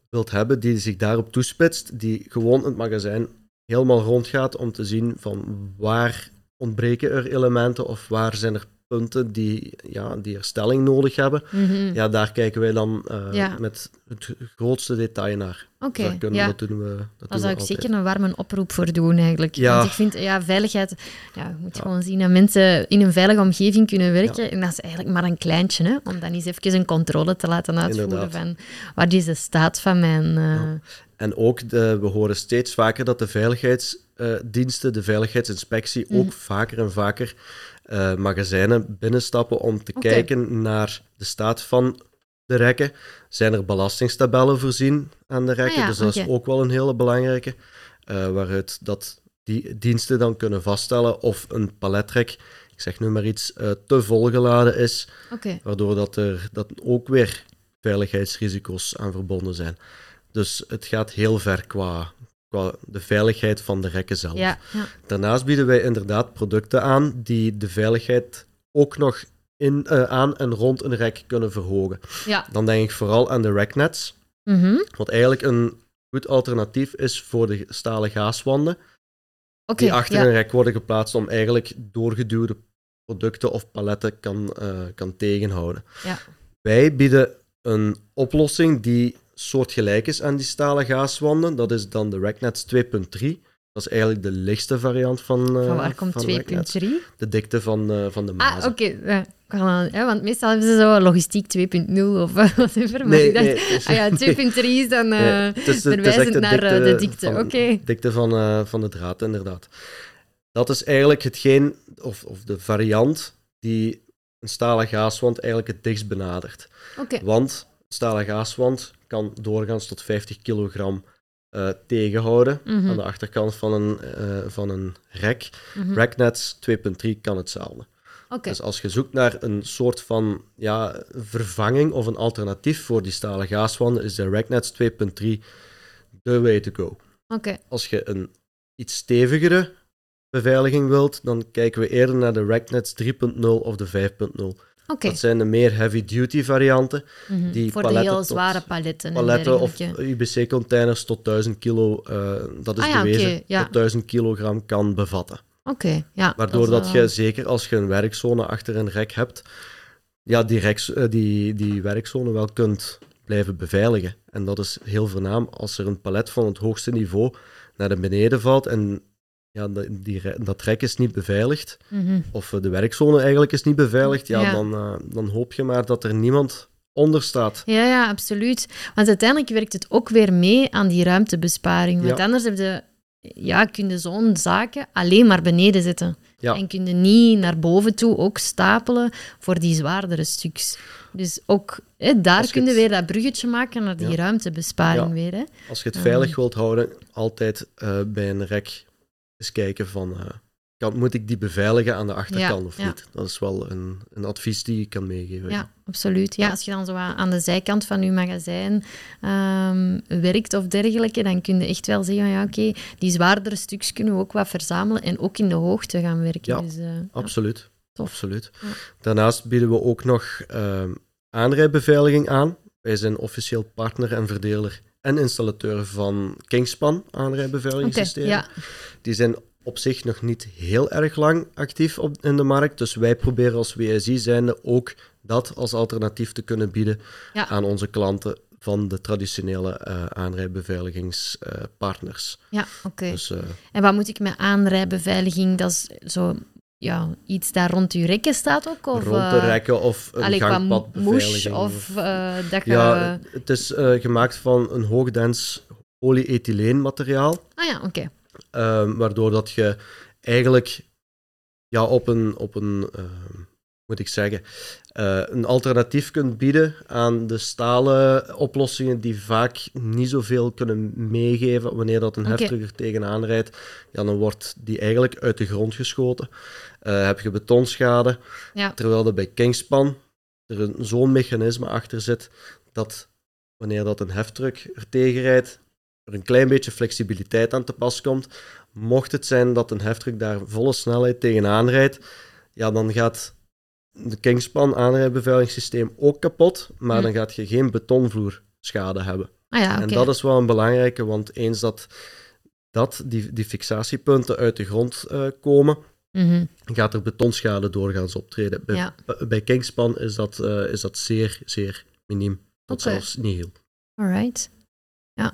S2: wilt hebben die zich daarop toespitst, die gewoon het magazijn helemaal rondgaat om te zien van waar ontbreken er elementen of waar zijn er punten die, ja, die herstelling nodig hebben.
S1: mhm.
S2: Ja, daar kijken wij dan eh,
S1: Ja.
S2: met het grootste detail naar.
S1: Oké, ja.
S2: Dat doen we, dat
S1: Daar zou ik
S2: altijd.
S1: zeker een warme oproep voor doen, eigenlijk.
S2: Ja.
S1: Want ik vind, ja, veiligheid... Ja, je moet gewoon zien dat mensen in een veilige omgeving kunnen werken. En dat is eigenlijk maar een kleintje, hè. Om dan eens even een controle te laten uitvoeren
S2: Inderdaad.
S1: van... Wat is de staat van mijn... eh.
S2: En ook, de, we horen steeds vaker dat de veiligheidsdiensten, de veiligheidsinspectie,
S1: Mhm.
S2: ook vaker en vaker eh, magazijnen binnenstappen om te kijken naar de staat van de rekken. Zijn er belastingtabellen voorzien aan de rekken?
S1: Ah ja,
S2: dus dat is ook wel een hele belangrijke, eh, waaruit dat die diensten dan kunnen vaststellen of een palettrek, ik zeg nu maar iets, eh, te volgeladen is, waardoor dat er dat ook weer veiligheidsrisico's aan verbonden zijn. Dus het gaat heel ver qua, qua de veiligheid van de rekken zelf.
S1: ja. ja.
S2: Daarnaast bieden wij inderdaad producten aan die de veiligheid ook nog in, eh, aan en rond een rek kunnen verhogen.
S1: ja.
S2: Dan denk ik vooral aan de racknets,
S1: Mhm.
S2: wat eigenlijk een goed alternatief is voor de stalen gaaswanden, die achter een rek worden geplaatst om eigenlijk doorgeduwde producten of paletten kan, eh, kan tegenhouden.
S1: Ja.
S2: Wij bieden een oplossing die soortgelijk is aan die stalen gaaswanden. Dat is dan de RackNets 2.3. Dat is eigenlijk de lichtste variant van, eh
S1: Van waar komt
S2: van
S1: 2.3?
S2: RackNets. De dikte van, eh, van de
S1: Ah,
S2: mazen.
S1: oké. Ja. Want meestal hebben ze zo logistiek 2.0 of whatever. Maar
S2: Nee,
S1: ik dacht,
S2: nee,
S1: ah ja, 2.3 is dan eh
S2: Nee, het is-
S1: verwijzend naar eh,
S2: dikte
S1: de dikte.
S2: van-
S1: Oké.
S2: dikte van, eh, van de draad, inderdaad. Dat is eigenlijk hetgeen, of, of de variant, die een stalen gaaswand eigenlijk het dichtst benadert.
S1: Oké.
S2: Want stalen gaaswand kan doorgaans tot 50 kilogram eh, tegenhouden
S1: Mhm.
S2: aan de achterkant van een, eh, van een rek.
S1: Mhm.
S2: RackNets 2.3 kan hetzelfde. Dus als je zoekt naar een soort van ja, vervanging of een alternatief voor die stalen gaaswanden, is de RackNets 2.3 the way to go. Als je een iets stevigere beveiliging wilt, dan kijken we eerder naar de RackNets 3.0 of de 5.0. Dat zijn de meer heavy-duty varianten.
S1: Mhm.
S2: die
S1: Voor de
S2: paletten
S1: heel
S2: tot-
S1: zware paletten. en
S2: Paletten of. UBC-containers tot 1000 kilo, eh, dat is
S1: Ah ja,
S2: bewezen,
S1: oké, ja.
S2: tot 1000 kilogram kan bevatten.
S1: Oké, ja.
S2: Waardoor dat,
S1: wel-
S2: je, zeker als je een werkzone achter een rek hebt, ja, die, reks, eh, die, die werkzone wel kunt blijven beveiligen. En dat is heel voornaam als er een palet van het hoogste niveau naar de beneden valt en ja, dat- die, dat rek is niet beveiligd,
S1: Mhm.
S2: of eh, de werkzone eigenlijk is niet beveiligd, ja,
S1: Ja.
S2: Dan, eh, dan hoop je maar dat er niemand onder staat.
S1: Ja, ja, absoluut. Want uiteindelijk werkt het ook weer mee aan die ruimtebesparing. Want
S2: Ja.
S1: anders heb je, ja, kun je zo'n zaken alleen maar beneden zetten.
S2: Ja.
S1: En kun je niet naar boven toe ook stapelen voor die zwaardere stuks. Dus ook hè, daar kun je
S2: het-
S1: weer dat bruggetje maken naar die
S2: Ja.
S1: ruimtebesparing weer. Hè.
S2: Als je het veilig wilt houden, altijd eh, bij een rek eens kijken van, eh, kan, moet ik die beveiligen aan de achterkant
S1: Ja,
S2: of
S1: ja.
S2: niet? Dat is wel een, een advies die ik kan meegeven.
S1: Ja, absoluut. Ja, als je dan zo aan de zijkant van je magazijn ehm, werkt of dergelijke, dan kun je echt wel zeggen, ja, oké, die zwaardere stukjes kunnen we ook wat verzamelen en ook in de hoogte gaan werken.
S2: Ja,
S1: dus, eh.
S2: Absoluut. Absoluut. Daarnaast bieden we ook nog ehm, aanrijbeveiliging aan. Wij zijn officieel partner en verdeler en installateur van Kingspan aanrijbeveiligingssystemen.
S1: ja.
S2: Die zijn op zich nog niet heel erg lang actief op, in de markt. Dus wij proberen als WSI zijnde ook dat als alternatief te kunnen bieden
S1: Ja.
S2: aan onze klanten van de traditionele eh aanrijbeveiligingspartners.
S1: Ja, oké.
S2: Dus eh,
S1: En wat moet ik met aanrijbeveiliging? Dat is zo, ja, iets daar rond uw rekken staat ook? Of,
S2: rond de
S1: eh,
S2: rekken of een
S1: allee, moes of eh, dat je...
S2: Ja, het is eh, gemaakt van een hoogdens polyethyleenmateriaal,
S1: Ah ja, oké.
S2: ehm, waardoor dat je eigenlijk ja, op een, op een ehm, moet ik zeggen, eh, een alternatief kunt bieden aan de stalen oplossingen die vaak niet zoveel kunnen meegeven wanneer dat een
S1: Oké.
S2: heftruck er tegenaan rijdt. Ja, dan wordt die eigenlijk uit de grond geschoten. Eh, heb je betonschade,
S1: Ja.
S2: terwijl er bij Kingspan er een- zo'n mechanisme achter zit dat wanneer dat een heftruck er tegen rijdt, er een klein beetje flexibiliteit aan te pas komt. Mocht het zijn dat een heftruck daar volle snelheid tegenaan rijdt, ja, dan gaat de Kingspan aanrijbeveiligingssysteem ook kapot, maar
S1: Hm.
S2: dan gaat je geen betonvloerschade hebben.
S1: Ah ja.
S2: En dat is wel een belangrijke, want eens dat, dat die, die fixatiepunten uit de grond eh, komen,
S1: Mhm.
S2: gaat er betonschade doorgaans optreden. Bij,
S1: Ja.
S2: bij Kingspan is dat, eh, is dat zeer, zeer miniem, tot
S1: Oké.
S2: zelfs niet heel.
S1: Alright. Ja.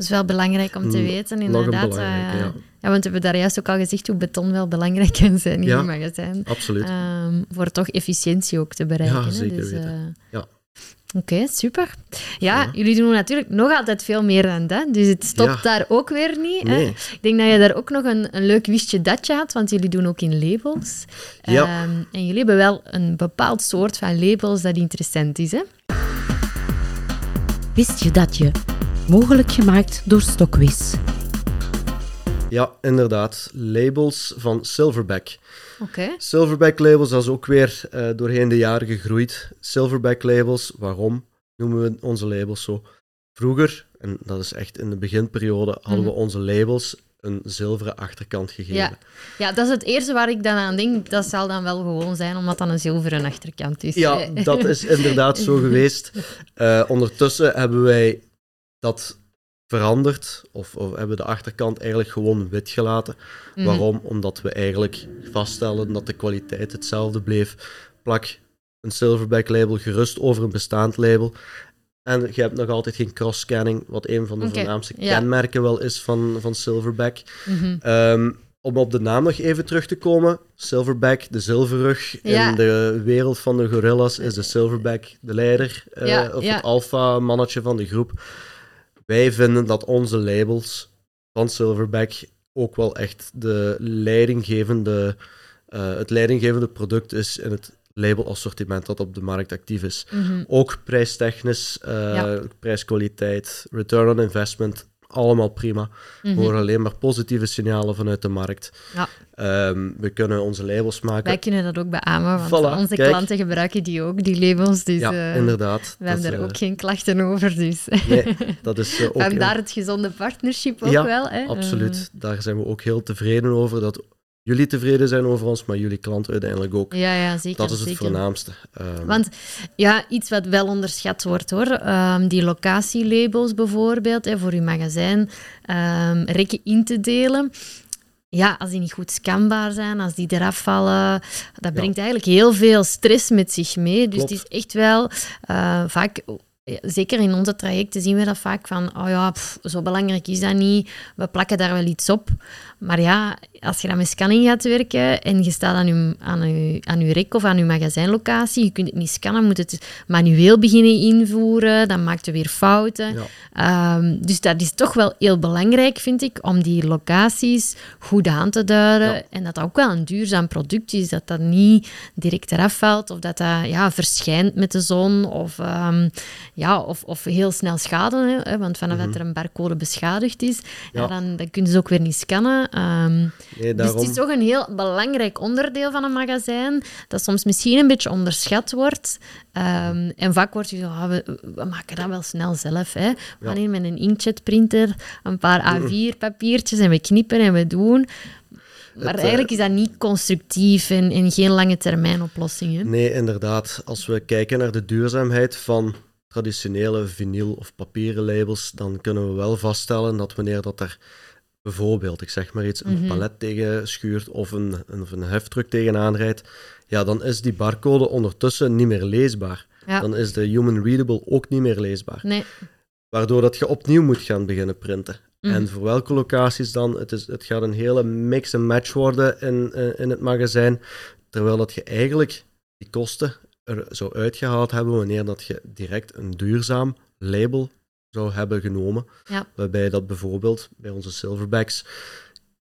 S1: Dat is wel belangrijk om te
S2: Mm,
S1: weten, inderdaad. eh,
S2: ja.
S1: ja, want we hebben daar juist ook al gezegd hoe beton wel belangrijk kan zijn in
S2: Ja.
S1: magazijn.
S2: Absoluut.
S1: Ehm, voor toch efficiëntie ook te bereiken.
S2: Ja, zeker
S1: Dus,
S2: weten.
S1: eh,
S2: Ja.
S1: Oké, super. Ja,
S2: Ja.
S1: jullie doen natuurlijk nog altijd veel meer dan dat, dus het stopt
S2: Ja.
S1: daar ook weer niet. Hè?
S2: Nee.
S1: Ik denk dat je daar ook nog een, een leuk wistje datje had, want jullie doen ook in labels.
S2: Ja.
S1: Ehm, en jullie hebben wel een bepaald soort van labels dat interessant is. Hè?
S3: Wist je dat je? Mogelijk gemaakt door Stokwiz.
S2: Ja, inderdaad. Labels van Silverback.
S1: Oké.
S2: Silverback labels, dat is ook weer eh, doorheen de jaren gegroeid. Silverback labels, waarom noemen we onze labels zo? Vroeger, en dat is echt in de beginperiode, hadden we
S1: Mhm.
S2: onze labels een zilveren achterkant gegeven.
S1: Ja. ja, dat is het eerste waar ik dan aan denk. Dat zal dan wel gewoon zijn, omdat dat een zilveren achterkant is.
S2: Ja, dat is inderdaad zo geweest. Eh, ondertussen hebben wij dat veranderd, of, of hebben de achterkant eigenlijk gewoon wit gelaten.
S1: Mhm.
S2: Waarom? Omdat we eigenlijk vaststellen dat de kwaliteit hetzelfde bleef. Plak een Silverback label gerust over een bestaand label. En je hebt nog altijd geen cross-scanning, wat een van de voornaamste
S1: ja.
S2: kenmerken wel is van, van Silverback.
S1: Mhm.
S2: Ehm, om op de naam nog even terug te komen. Silverback, de zilverrug.
S1: Ja.
S2: In de wereld van de gorillas is de Silverback de leider. eh,
S1: Ja,
S2: of het alfa-mannetje van de groep. Wij vinden dat onze labels van Silverback ook wel echt de leidinggevende, eh, het leidinggevende product is in het labelassortiment dat op de markt actief is.
S1: Mhm.
S2: Ook prijstechnisch, eh,
S1: Ja.
S2: prijskwaliteit, return on investment, allemaal prima. We
S1: Mhm.
S2: horen alleen maar positieve signalen vanuit de markt.
S1: Ja.
S2: Ehm, we kunnen onze labels maken.
S1: Wij kunnen dat ook beamen, want
S2: Voilà,
S1: onze
S2: kijk.
S1: klanten gebruiken die ook, die labels. Dus
S2: ja,
S1: eh,
S2: inderdaad.
S1: we hebben daar
S2: eh,
S1: ook geen klachten over. Dus.
S2: Nee, dat is eh, ook...
S1: Vandaar het gezonde partnership ook
S2: Ja,
S1: wel. Hè?
S2: Absoluut. Daar zijn we ook heel tevreden over. Dat jullie tevreden zijn over ons, maar jullie klanten uiteindelijk ook.
S1: Ja, ja, zeker.
S2: dat is het
S1: zeker.
S2: voornaamste. Ehm,
S1: Want ja, iets wat wel onderschat wordt hoor, ehm, die locatielabels bijvoorbeeld, hè, voor je magazijn, ehm, rekken in te delen. Ja, als die niet goed scanbaar zijn, als die eraf vallen, dat brengt eigenlijk heel veel stress met zich mee. Dus
S2: Klopt.
S1: het is echt wel eh, vaak, zeker in onze trajecten zien we dat vaak van, oh ja, pff, zo belangrijk is dat niet, we plakken daar wel iets op. Maar ja, als je dan met scanning gaat werken en je staat aan je, aan je, aan je rek of aan je magazijnlocatie, je kunt het niet scannen, moet het manueel beginnen invoeren, dan maakt je weer fouten.
S2: Ja.
S1: Ehm, dus dat is toch wel heel belangrijk, vind ik, om die locaties goed aan te duiden.
S2: Ja.
S1: En dat dat ook wel een duurzaam product is, dat dat niet direct eraf valt of dat dat ja, verschijnt met de zon of, ehm, ja, of, of heel snel schade. Hè, want vanaf dat er een barcode beschadigd is, ja.
S2: Ja.
S1: dan, dan kunnen ze ook weer niet scannen. Ehm,
S2: Nee,
S1: dus het is toch een heel belangrijk onderdeel van een magazijn, dat soms misschien een beetje onderschat wordt. Ehm, en vaak wordt je zo, ah, we, we maken dat wel snel zelf. Hè. We gaan hier met een inkjetprinter, een paar A4-papiertjes en we knippen en we doen. Maar
S2: Het, eh,
S1: eigenlijk is dat niet constructief en, en geen lange termijn oplossing. Hè.
S2: Nee, inderdaad. Als we kijken naar de duurzaamheid van traditionele vinyl of papieren labels, dan kunnen we wel vaststellen dat wanneer dat er bijvoorbeeld, ik zeg maar iets, een
S1: Mhm.
S2: palet tegen schuurt of een, een, of een heftruck tegenaan rijdt, ja, dan is die barcode ondertussen niet meer leesbaar.
S1: Ja.
S2: Dan is de human readable ook niet meer leesbaar.
S1: Nee.
S2: Waardoor dat je opnieuw moet gaan beginnen printen.
S1: Mhm.
S2: En voor welke locaties dan? Het, is, het gaat een hele mix en match worden in, eh, in het magazijn. Terwijl dat je eigenlijk die kosten er zou uitgehaald hebben wanneer dat je direct een duurzaam label zou hebben genomen.
S1: Ja.
S2: Waarbij dat bijvoorbeeld bij onze silverbacks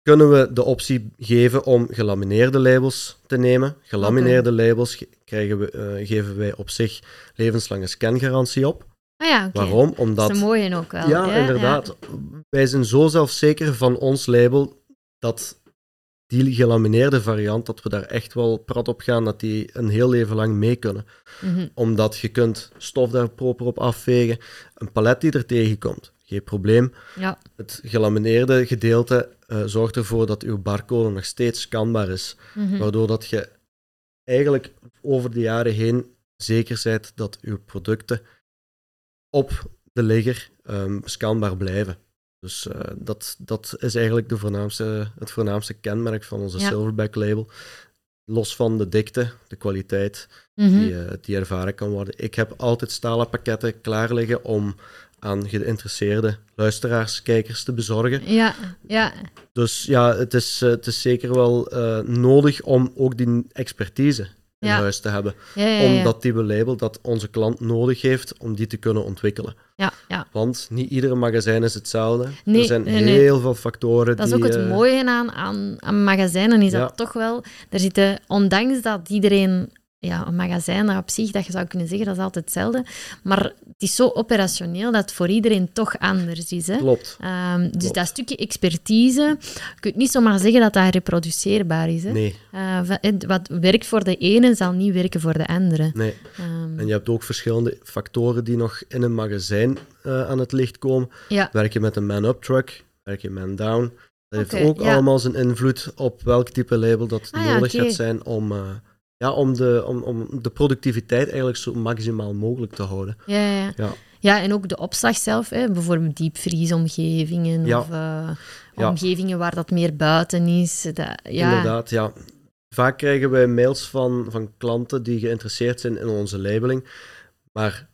S2: kunnen we de optie geven om gelamineerde labels te nemen. Gelamineerde labels ge- krijgen we, eh, geven wij op zich levenslange scangarantie op.
S1: Ah ja.
S2: Waarom?
S1: Dat
S2: Omdat
S1: is een mooie ook wel.
S2: ja, inderdaad. Wij zijn zo zelfzeker van ons label dat die gelamineerde variant, dat we daar echt wel prat op gaan, dat die een heel leven lang mee kunnen.
S1: Mhm.
S2: Omdat je kunt stof daar proper op afvegen. Een palet die er tegenkomt, geen probleem.
S1: ja.
S2: Het gelamineerde gedeelte eh, zorgt ervoor dat uw barcode nog steeds scanbaar is.
S1: Mhm.
S2: Waardoor dat je eigenlijk over de jaren heen zeker bent dat uw producten op de ligger ehm, scanbaar blijven. Dus eh, dat, dat is eigenlijk de voornaamste, het voornaamste kenmerk van onze
S1: Ja.
S2: Silverback label. Los van de dikte, de kwaliteit
S1: Mhm.
S2: die, eh, die ervaren kan worden. Ik heb altijd stalen pakketten klaar liggen om aan geïnteresseerde luisteraars, kijkers te bezorgen.
S1: Ja, ja.
S2: Dus ja, het is, eh, het is zeker wel nodig om ook die expertise in
S1: Ja.
S2: huis te hebben.
S1: ja, ja.
S2: Om dat type label dat onze klant nodig heeft, om die te kunnen ontwikkelen.
S1: ja, ja.
S2: Want niet iedere magazijn is hetzelfde.
S1: Nee,
S2: er zijn
S1: nee, nee.
S2: heel veel factoren
S1: Dat is
S2: die...
S1: ook het
S2: eh,
S1: mooie aan, aan, aan magazijnen, is dat toch wel... Er zitten, ondanks dat iedereen... Ja, een magazijn dat op zich, dat je zou kunnen zeggen, dat is altijd hetzelfde. Maar het is zo operationeel dat het voor iedereen toch anders is. Hè?
S2: Klopt.
S1: Ehm, dus
S2: Klopt.
S1: dat stukje expertise, je kunt niet zomaar zeggen dat dat reproduceerbaar is. Hè?
S2: Nee,
S1: Eh, wat werkt voor de ene, zal niet werken voor de andere.
S2: nee.
S1: Ehm,
S2: En je hebt ook verschillende factoren die nog in een magazijn eh, aan het licht komen.
S1: ja,
S2: Werk je met een man-up truck? Werk je man-down? Dat heeft ook
S1: ja.
S2: allemaal zijn invloed op welk type label dat
S1: Ah ja,
S2: nodig gaat zijn om, eh, ja, om, de, om, om de productiviteit eigenlijk zo maximaal mogelijk te houden.
S1: ja, ja, ja.
S2: Ja.
S1: En ook de opslag zelf, hè. bijvoorbeeld diepvriesomgevingen
S2: Ja.
S1: of eh, omgevingen waar dat meer buiten is. Dat, ja.
S2: Inderdaad, ja. Vaak krijgen wij mails van, van klanten die geïnteresseerd zijn in onze labeling. Maar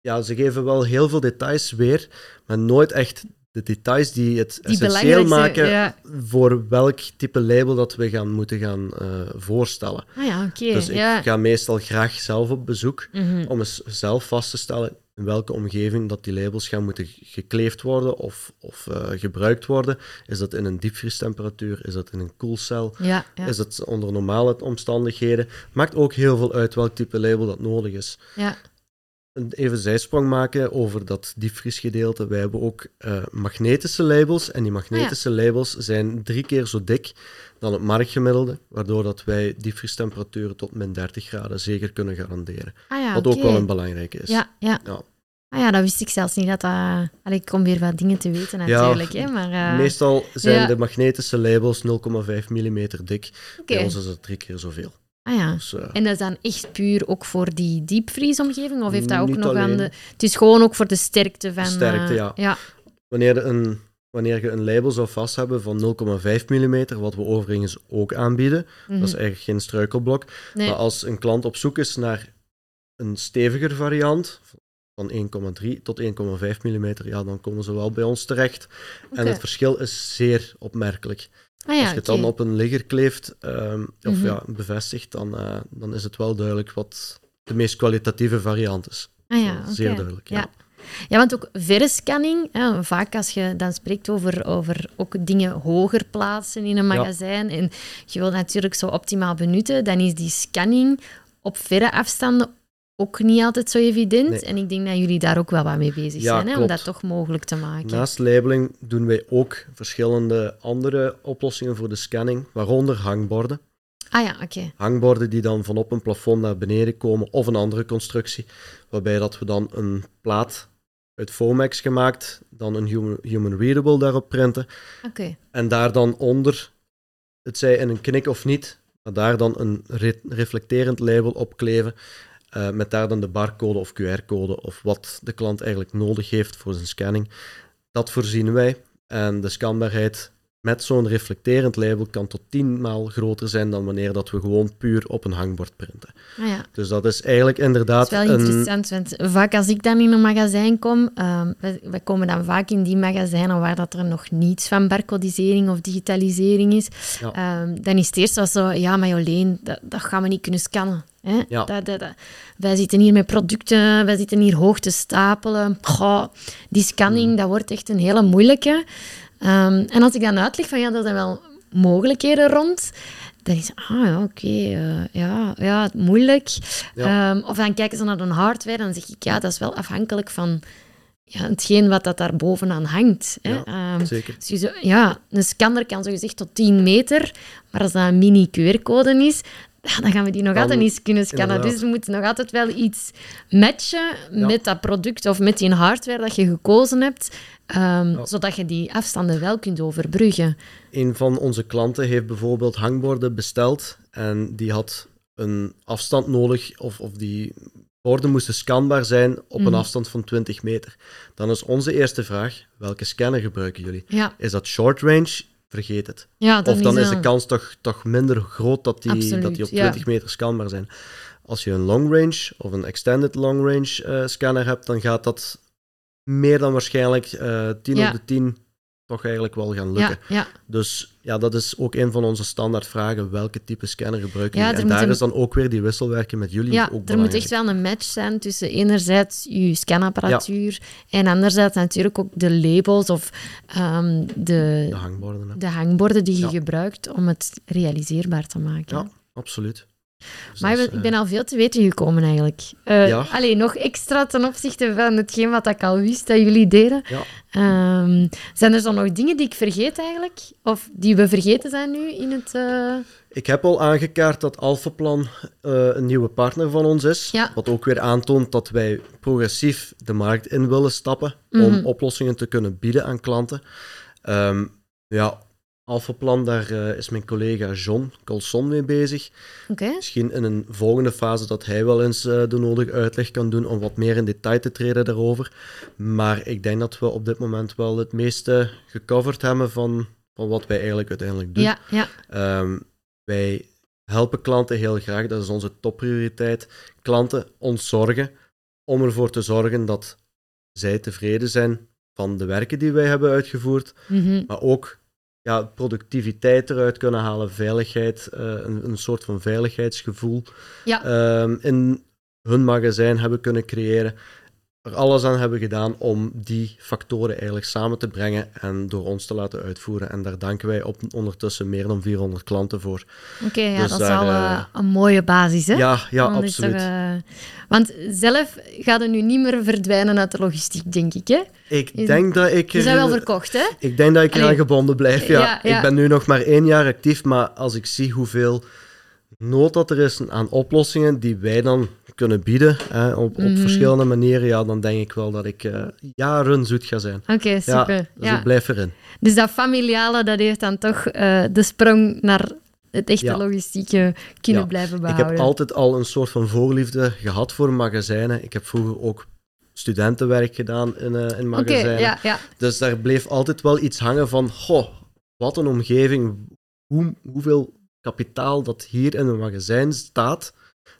S2: ja, ze geven wel heel veel details weer, maar nooit echt de details die het
S1: Die
S2: essentieel maken
S1: ja.
S2: voor welk type label dat we gaan moeten gaan eh, voorstellen.
S1: Ah ja, oké.
S2: Dus ik
S1: ja.
S2: ga meestal graag zelf op bezoek
S1: Mhm.
S2: om eens zelf vast te stellen in welke omgeving dat die labels gaan moeten gekleefd worden of, of eh, gebruikt worden. Is dat in een diepvriestemperatuur? Is dat in een koelcel?
S1: ja, ja,
S2: Is het onder normale omstandigheden? Maakt ook heel veel uit welk type label dat nodig is.
S1: ja.
S2: Een- Even zijsprong maken over dat diepvriesgedeelte. Wij hebben ook eh, magnetische labels. En die magnetische labels zijn drie keer zo dik dan het marktgemiddelde. Waardoor dat wij diepvriestemperaturen tot min 30 graden zeker kunnen garanderen.
S1: Ah ja,
S2: Wat ook wel een belangrijke is.
S1: Ja, ja.
S2: Ja.
S1: Ah ja, dat wist ik zelfs niet. Dat dat... Allee, ik kom weer wat dingen te weten natuurlijk. hè, maar, eh,
S2: Meestal zijn de magnetische labels 0,5 mm dik.
S1: oké.
S2: Bij ons is het drie keer zoveel.
S1: Ah ja.
S2: Dus, eh,
S1: En dat is dan echt puur ook voor die diepvriesomgeving? Of heeft dat ook nog aan de... Het is gewoon ook voor de sterkte van...
S2: sterkte,
S1: eh,
S2: ja.
S1: Ja,
S2: wanneer, een, wanneer je een label zou vast hebben van 0,5 mm, wat we overigens ook aanbieden,
S1: mhm.
S2: dat is eigenlijk geen struikelblok.
S1: nee.
S2: Maar als een klant op zoek is naar een steviger variant, van 1,3 tot 1,5 mm, ja, dan komen ze wel bij ons terecht. En het verschil is zeer opmerkelijk.
S1: Ah ja,
S2: Als je het dan op een ligger kleeft, ehm, of
S1: Mhm.
S2: ja, bevestigt, dan, eh, dan is het wel duidelijk wat de meest kwalitatieve variant is.
S1: Ah ja,
S2: Zeer duidelijk, ja.
S1: Ja. Ja, want ook verre scanning, hè, vaak als je dan spreekt over, over ook dingen hoger plaatsen in een
S2: Ja.
S1: magazijn en je wilt natuurlijk zo optimaal benutten, dan is die scanning op verre afstanden ook niet altijd zo evident.
S2: Nee.
S1: En ik denk dat jullie daar ook wel wat mee bezig
S2: Ja,
S1: zijn, hè, om dat toch mogelijk te maken.
S2: Naast labeling doen wij ook verschillende andere oplossingen voor de scanning, waaronder hangborden.
S1: Ah ja, oké.
S2: Hangborden die dan van op een plafond naar beneden komen, of een andere constructie, waarbij dat we dan een plaat uit Foamex gemaakt, dan een human, human readable daarop printen,
S1: Oké.
S2: en daar dan onder, het zij in een knik of niet, maar daar dan een re- reflecterend label op kleven, eh, met daar dan de barcode of QR-code of wat de klant eigenlijk nodig heeft voor zijn scanning. Dat voorzien wij. En de scanbaarheid met zo'n reflecterend label kan tot tien maal groter zijn dan wanneer dat we gewoon puur op een hangbord printen.
S1: Ah ja.
S2: Dus dat is eigenlijk
S1: Dat
S2: inderdaad
S1: is wel
S2: een...
S1: interessant, want vaak als ik dan in een magazijn kom, ehm wij, wij komen dan vaak in die magazijnen waar dat er nog niets van barcodisering of digitalisering is,
S2: Ja.
S1: Ehm, dan is het eerst wel zo, ja, maar dat, dat gaan we niet kunnen scannen. Hè?
S2: Ja.
S1: Wij zitten hier met producten, wij zitten hier hoog te stapelen. Goh, die scanning,
S2: Mm.
S1: dat wordt echt een hele moeilijke. Ehm, en als ik dan uitleg van, ja, er zijn wel mogelijkheden rond, dan is ah ja, oké, eh, ja, ja, moeilijk.
S2: Ja.
S1: Ehm, of dan kijken ze naar de hardware en dan zeg ik, ja, dat is wel afhankelijk van ja, hetgeen wat dat daar bovenaan hangt. Hè?
S2: Ja.
S1: Ehm,
S2: Zeker.
S1: dus zo- ja, een scanner kan zogezegd tot 10 meter, maar als dat een mini QR-code is, ja, dan gaan we die nog
S2: Dan-
S1: altijd niet kunnen scannen.
S2: inderdaad.
S1: Dus we moeten nog altijd wel iets matchen
S2: Ja.
S1: met dat product of met die hardware dat je gekozen hebt, ehm,
S2: Ja.
S1: zodat je die afstanden wel kunt overbruggen.
S2: Een van onze klanten heeft bijvoorbeeld hangborden besteld en die had een afstand nodig, of, of die borden moesten scanbaar zijn op
S1: Mhm.
S2: een afstand van 20 meter. Dan is onze eerste vraag, welke scanner gebruiken jullie?
S1: Ja,
S2: Is dat short range? Vergeet het.
S1: ja dan
S2: of dan is de kans toch, toch minder groot dat die,
S1: Absoluut,
S2: dat die op
S1: ja.
S2: 20 meter scanbaar zijn. Als je een long range of een extended long range eh, scanner hebt, dan gaat dat meer dan waarschijnlijk eh 10
S1: Ja.
S2: op de 10 toch eigenlijk wel gaan lukken.
S1: ja.
S2: Dus ja, dat is ook een van onze standaard vragen. Welke type scanner gebruiken jullie?
S1: er
S2: En daar
S1: een-
S2: is dan ook weer die wisselwerking met jullie
S1: Ja,
S2: ook
S1: er moet echt wel een match zijn tussen enerzijds je scanapparatuur en anderzijds natuurlijk ook de labels of ehm, de,
S2: De hangborden. hè.
S1: de hangborden die je gebruikt om het realiseerbaar te maken.
S2: Ja, absoluut. Dus
S1: Maar ik ben
S2: eh,
S1: al veel te weten gekomen eigenlijk. Eh
S2: Ja.
S1: Allee, nog extra ten opzichte van hetgeen wat ik al wist dat jullie deden.
S2: Ja.
S1: Ehm, zijn er dan nog dingen die ik vergeet eigenlijk? Of die we vergeten zijn nu in het... eh,
S2: Ik heb al aangekaart dat Alphaplan eh, een nieuwe partner van ons is.
S1: Ja.
S2: Wat ook weer aantoont dat wij progressief de markt in willen stappen om
S1: Mhm.
S2: oplossingen te kunnen bieden aan klanten. Ehm, ja, Alphaplan, daar eh, is mijn collega John Colson mee bezig. Misschien in een volgende fase dat hij wel eens eh, de nodige uitleg kan doen om wat meer in detail te treden daarover. Maar ik denk dat we op dit moment wel het meeste gecoverd hebben van, van wat wij eigenlijk uiteindelijk doen.
S1: Ja, ja.
S2: Ehm, wij helpen klanten heel graag, dat is onze topprioriteit. Klanten ons zorgen om ervoor te zorgen dat zij tevreden zijn van de werken die wij hebben uitgevoerd,
S1: Mhm.
S2: maar ook ja, productiviteit eruit kunnen halen, veiligheid, eh, een, een soort van veiligheidsgevoel
S1: Ja.
S2: ehm, in hun magazijn hebben kunnen creëren. Er alles aan hebben gedaan om die factoren eigenlijk samen te brengen en door ons te laten uitvoeren. En daar danken wij op ondertussen meer dan 400 klanten voor.
S1: Oké, ja,
S2: Dus
S1: dat is al
S2: eh,
S1: eh, een mooie basis, hè?
S2: Ja, ja,
S1: er,
S2: absoluut.
S1: eh, want zelf gaat het nu niet meer verdwijnen uit de logistiek, denk ik, hè?
S2: Ik denk dat ik
S1: Je zijn wel verkocht, hè?
S2: ik denk dat ik eraan gebonden blijf. Ja.
S1: Ja, ja.
S2: Ik ben nu nog maar één jaar actief, maar als ik zie hoeveel nood dat er is aan oplossingen die wij dan kunnen bieden hè, op, op
S1: Mhm.
S2: verschillende manieren, ja, dan denk ik wel dat ik eh, jaren zoet ga zijn.
S1: Oké, super.
S2: dus
S1: Ja,
S2: ik blijf erin.
S1: Dus dat familiale, dat heeft dan toch eh, de sprong naar het echte
S2: Ja.
S1: logistieke kunnen blijven
S2: Ik
S1: behouden.
S2: heb altijd al een soort van voorliefde gehad voor magazijnen. Ik heb vroeger ook studentenwerk gedaan in, eh, in magazijnen. Dus daar bleef altijd wel iets hangen van, goh, wat een omgeving, hoe, hoeveel kapitaal dat hier in een magazijn staat,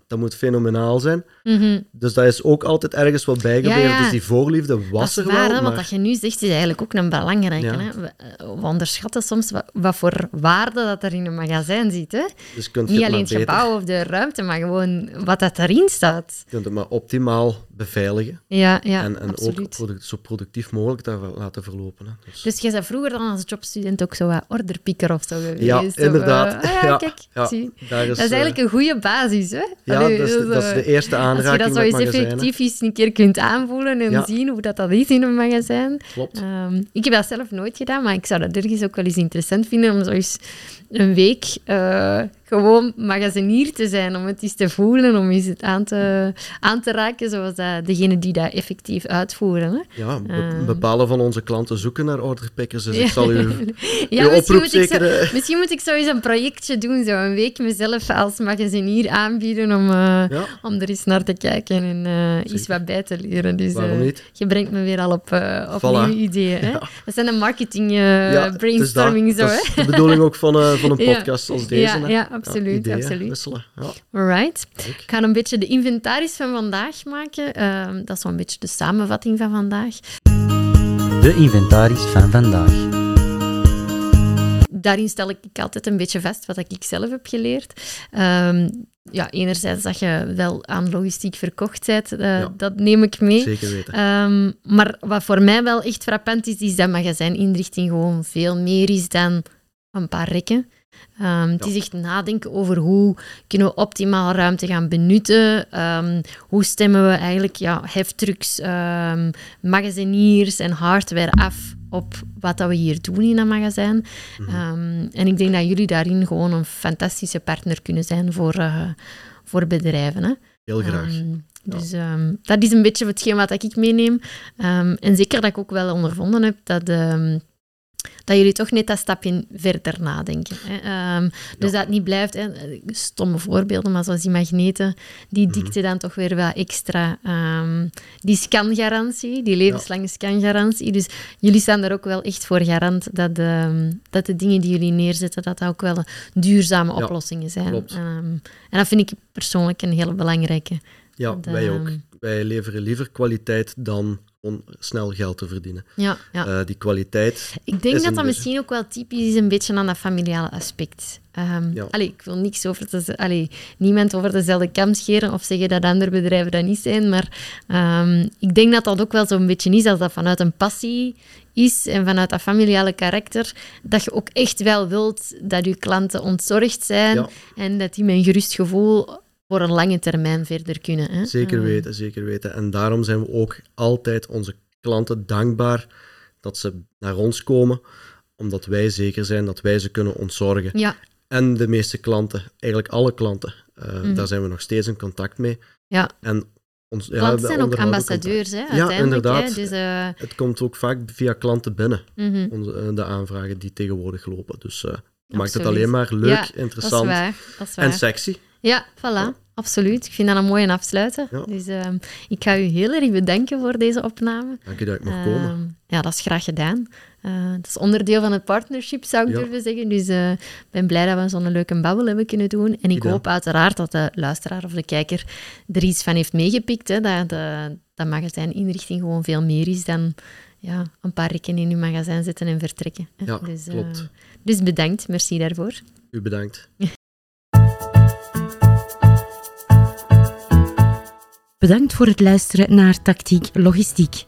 S2: dat moet fenomenaal zijn.
S1: Mhm.
S2: Dus dat is ook altijd ergens wat bijgebleven.
S1: Ja, ja.
S2: Dus die voorliefde was
S1: Dat is
S2: er
S1: waar,
S2: wel, maar...
S1: wat je nu zegt is eigenlijk ook een belangrijke.
S2: Ja.
S1: Hè? We, eh, we onderschatten soms wat, wat voor waarde dat er in een magazijn zit. Hè?
S2: Dus kunt
S1: Niet
S2: het
S1: alleen het gebouw of de ruimte, maar gewoon wat dat erin staat.
S2: je kunt het maar optimaal beveiligen.
S1: Ja, ja
S2: en en ook zo productief mogelijk daar laten verlopen. Hè. Dus,
S1: Dus jij bent vroeger dan als jobstudent ook zo wat orderpieker of zo geweest?
S2: ja,
S1: of,
S2: inderdaad.
S1: eh, ah ja, kijk, zie.
S2: daar
S1: Dat is
S2: eh,
S1: eigenlijk een goede basis, hè?
S2: Ja, dat, is,
S1: dus,
S2: dat is de
S1: eh,
S2: eerste
S1: Als je
S2: aanraking
S1: dat zo eens effectief eens een keer kunt aanvoelen en
S2: Ja.
S1: zien hoe dat, dat is in een magazijn.
S2: Klopt.
S1: Ehm, ik heb dat zelf nooit gedaan, maar ik zou dat ergens ook wel eens interessant vinden om zo eens een week eh, gewoon magazinier te zijn, om het eens te voelen, om eens het aan te, aan te raken, zoals dat, degene die dat effectief uitvoeren. Hè?
S2: Ja, be-
S1: Ehm.
S2: bepaalde van onze klanten zoeken naar orderpickers, dus ik zal u
S1: Ja,
S2: uw
S1: misschien
S2: oproep
S1: moet, ik zo,
S2: zeker... eh,
S1: misschien moet ik zo eens een projectje doen, zo een week mezelf als magazinier aanbieden om, eh,
S2: ja,
S1: om er eens naar te kijken en eh iets
S2: Zeker.
S1: wat bij te leren. Dus,
S2: waarom
S1: eh,
S2: niet?
S1: Je brengt me weer al op, eh, op
S2: Voilà.
S1: nieuwe ideeën. Hè?
S2: Ja.
S1: Dat zijn een marketing eh, brainstorming
S2: dat.
S1: zo,
S2: Dat
S1: hè?
S2: is de bedoeling ook van, eh, van een podcast als deze.
S1: Ja, ja, absoluut, absoluut.
S2: wisselen. Ja,
S1: Alright. Ik ga een beetje de inventaris van vandaag maken. Ehm, dat is zo'n beetje de samenvatting van vandaag.
S4: De inventaris van vandaag.
S1: Daarin stel ik altijd een beetje vast wat ik zelf heb geleerd. Ehm, ja, enerzijds dat je wel aan logistiek verkocht bent, eh,
S2: Ja.
S1: dat neem ik mee.
S2: Zeker weten.
S1: Ehm, maar wat voor mij wel echt frappant is, is dat magazijninrichting gewoon veel meer is dan een paar rekken. Ehm, het
S2: Ja.
S1: is echt nadenken over hoe kunnen we optimaal ruimte gaan benutten. Ehm, hoe stemmen we eigenlijk ja, heftrucks, ehm, magaziniers en hardware af op wat dat we hier doen in een magazijn.
S2: Mhm.
S1: En ik denk dat jullie daarin gewoon een fantastische partner kunnen zijn voor, eh, voor bedrijven. Hè?
S2: Heel graag.
S1: Dus dat is een beetje hetgeen wat ik meeneem. En zeker dat ik ook wel ondervonden heb dat, dat jullie toch net dat stapje verder nadenken. Hè. Ehm, dus dat het niet blijft, hè, stomme voorbeelden, maar zoals die magneten, die
S2: Mhm.
S1: dikte dan toch weer wat extra. ehm, die scangarantie, die levenslange scangarantie. Dus jullie staan er ook wel echt voor garant dat, ehm, dat de dingen die jullie neerzetten, dat dat ook wel duurzame
S2: Ja,
S1: oplossingen zijn. Ehm, en dat vind ik persoonlijk een hele belangrijke.
S2: Ja, wij ook. Wij leveren liever kwaliteit dan om snel geld te verdienen.
S1: Ja, ja.
S2: Eh, die kwaliteit,
S1: ik denk dat dat
S2: beetje-
S1: misschien ook wel typisch is een beetje aan dat familiale aspect. Ehm
S2: Ja.
S1: allee, ik wil niks over te, allee, niemand over dezelfde kam scheren of zeggen dat andere bedrijven dat niet zijn, maar ehm, ik denk dat dat ook wel zo'n beetje is als dat vanuit een passie is en vanuit dat familiale karakter, dat je ook echt wel wilt dat je klanten ontzorgd zijn
S2: Ja.
S1: en dat die met een gerust gevoel voor een lange termijn verder kunnen. Hè?
S2: zeker
S1: Ehm,
S2: weten, zeker weten. En daarom zijn we ook altijd onze klanten dankbaar dat ze naar ons komen, omdat wij zeker zijn dat wij ze kunnen ontzorgen.
S1: Ja,
S2: En de meeste klanten, eigenlijk alle klanten, eh,
S1: Mhm.
S2: daar zijn we nog steeds in contact mee.
S1: Ja.
S2: En ons, ja,
S1: klanten
S2: we
S1: zijn ook ambassadeurs, hè,
S2: Ja.
S1: Hè?
S2: inderdaad.
S1: Dus, eh.
S2: Het komt ook vaak via klanten binnen,
S1: mhm.
S2: onze, eh, de aanvragen die tegenwoordig lopen. Dus maakt het alleen maar leuk,
S1: Ja, Dat is
S2: interessant
S1: waar. Dat is waar.
S2: en sexy.
S1: Ja, voilà.
S2: Ja.
S1: Absoluut. Ik vind dat een mooie afsluiten.
S2: Ja.
S1: Dus ehm, ik ga u heel erg bedanken voor deze opname.
S2: Dank je dat ik mag komen.
S1: Ehm, ja, dat is graag gedaan. Eh dat is onderdeel van het partnership, zou ik
S2: Ja.
S1: durven zeggen. Dus eh, ik ben blij dat we zo'n leuke babbel hebben kunnen doen. En ik hoop uiteraard dat de luisteraar of de kijker er iets van heeft meegepikt. Hè, dat de, dat magazijninrichting gewoon veel meer is dan ja, een paar rekken in uw magazijn zetten en vertrekken. hè.
S2: Ja,
S1: dus, eh,
S2: klopt.
S1: dus bedankt. Merci daarvoor.
S2: U bedankt.
S3: Bedankt voor het luisteren naar Tactiek Logistiek.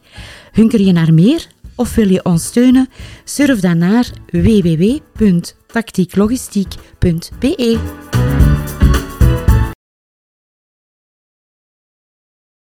S3: Hunker je naar meer of wil je ons steunen? Surf dan naar www.tactieklogistiek.be.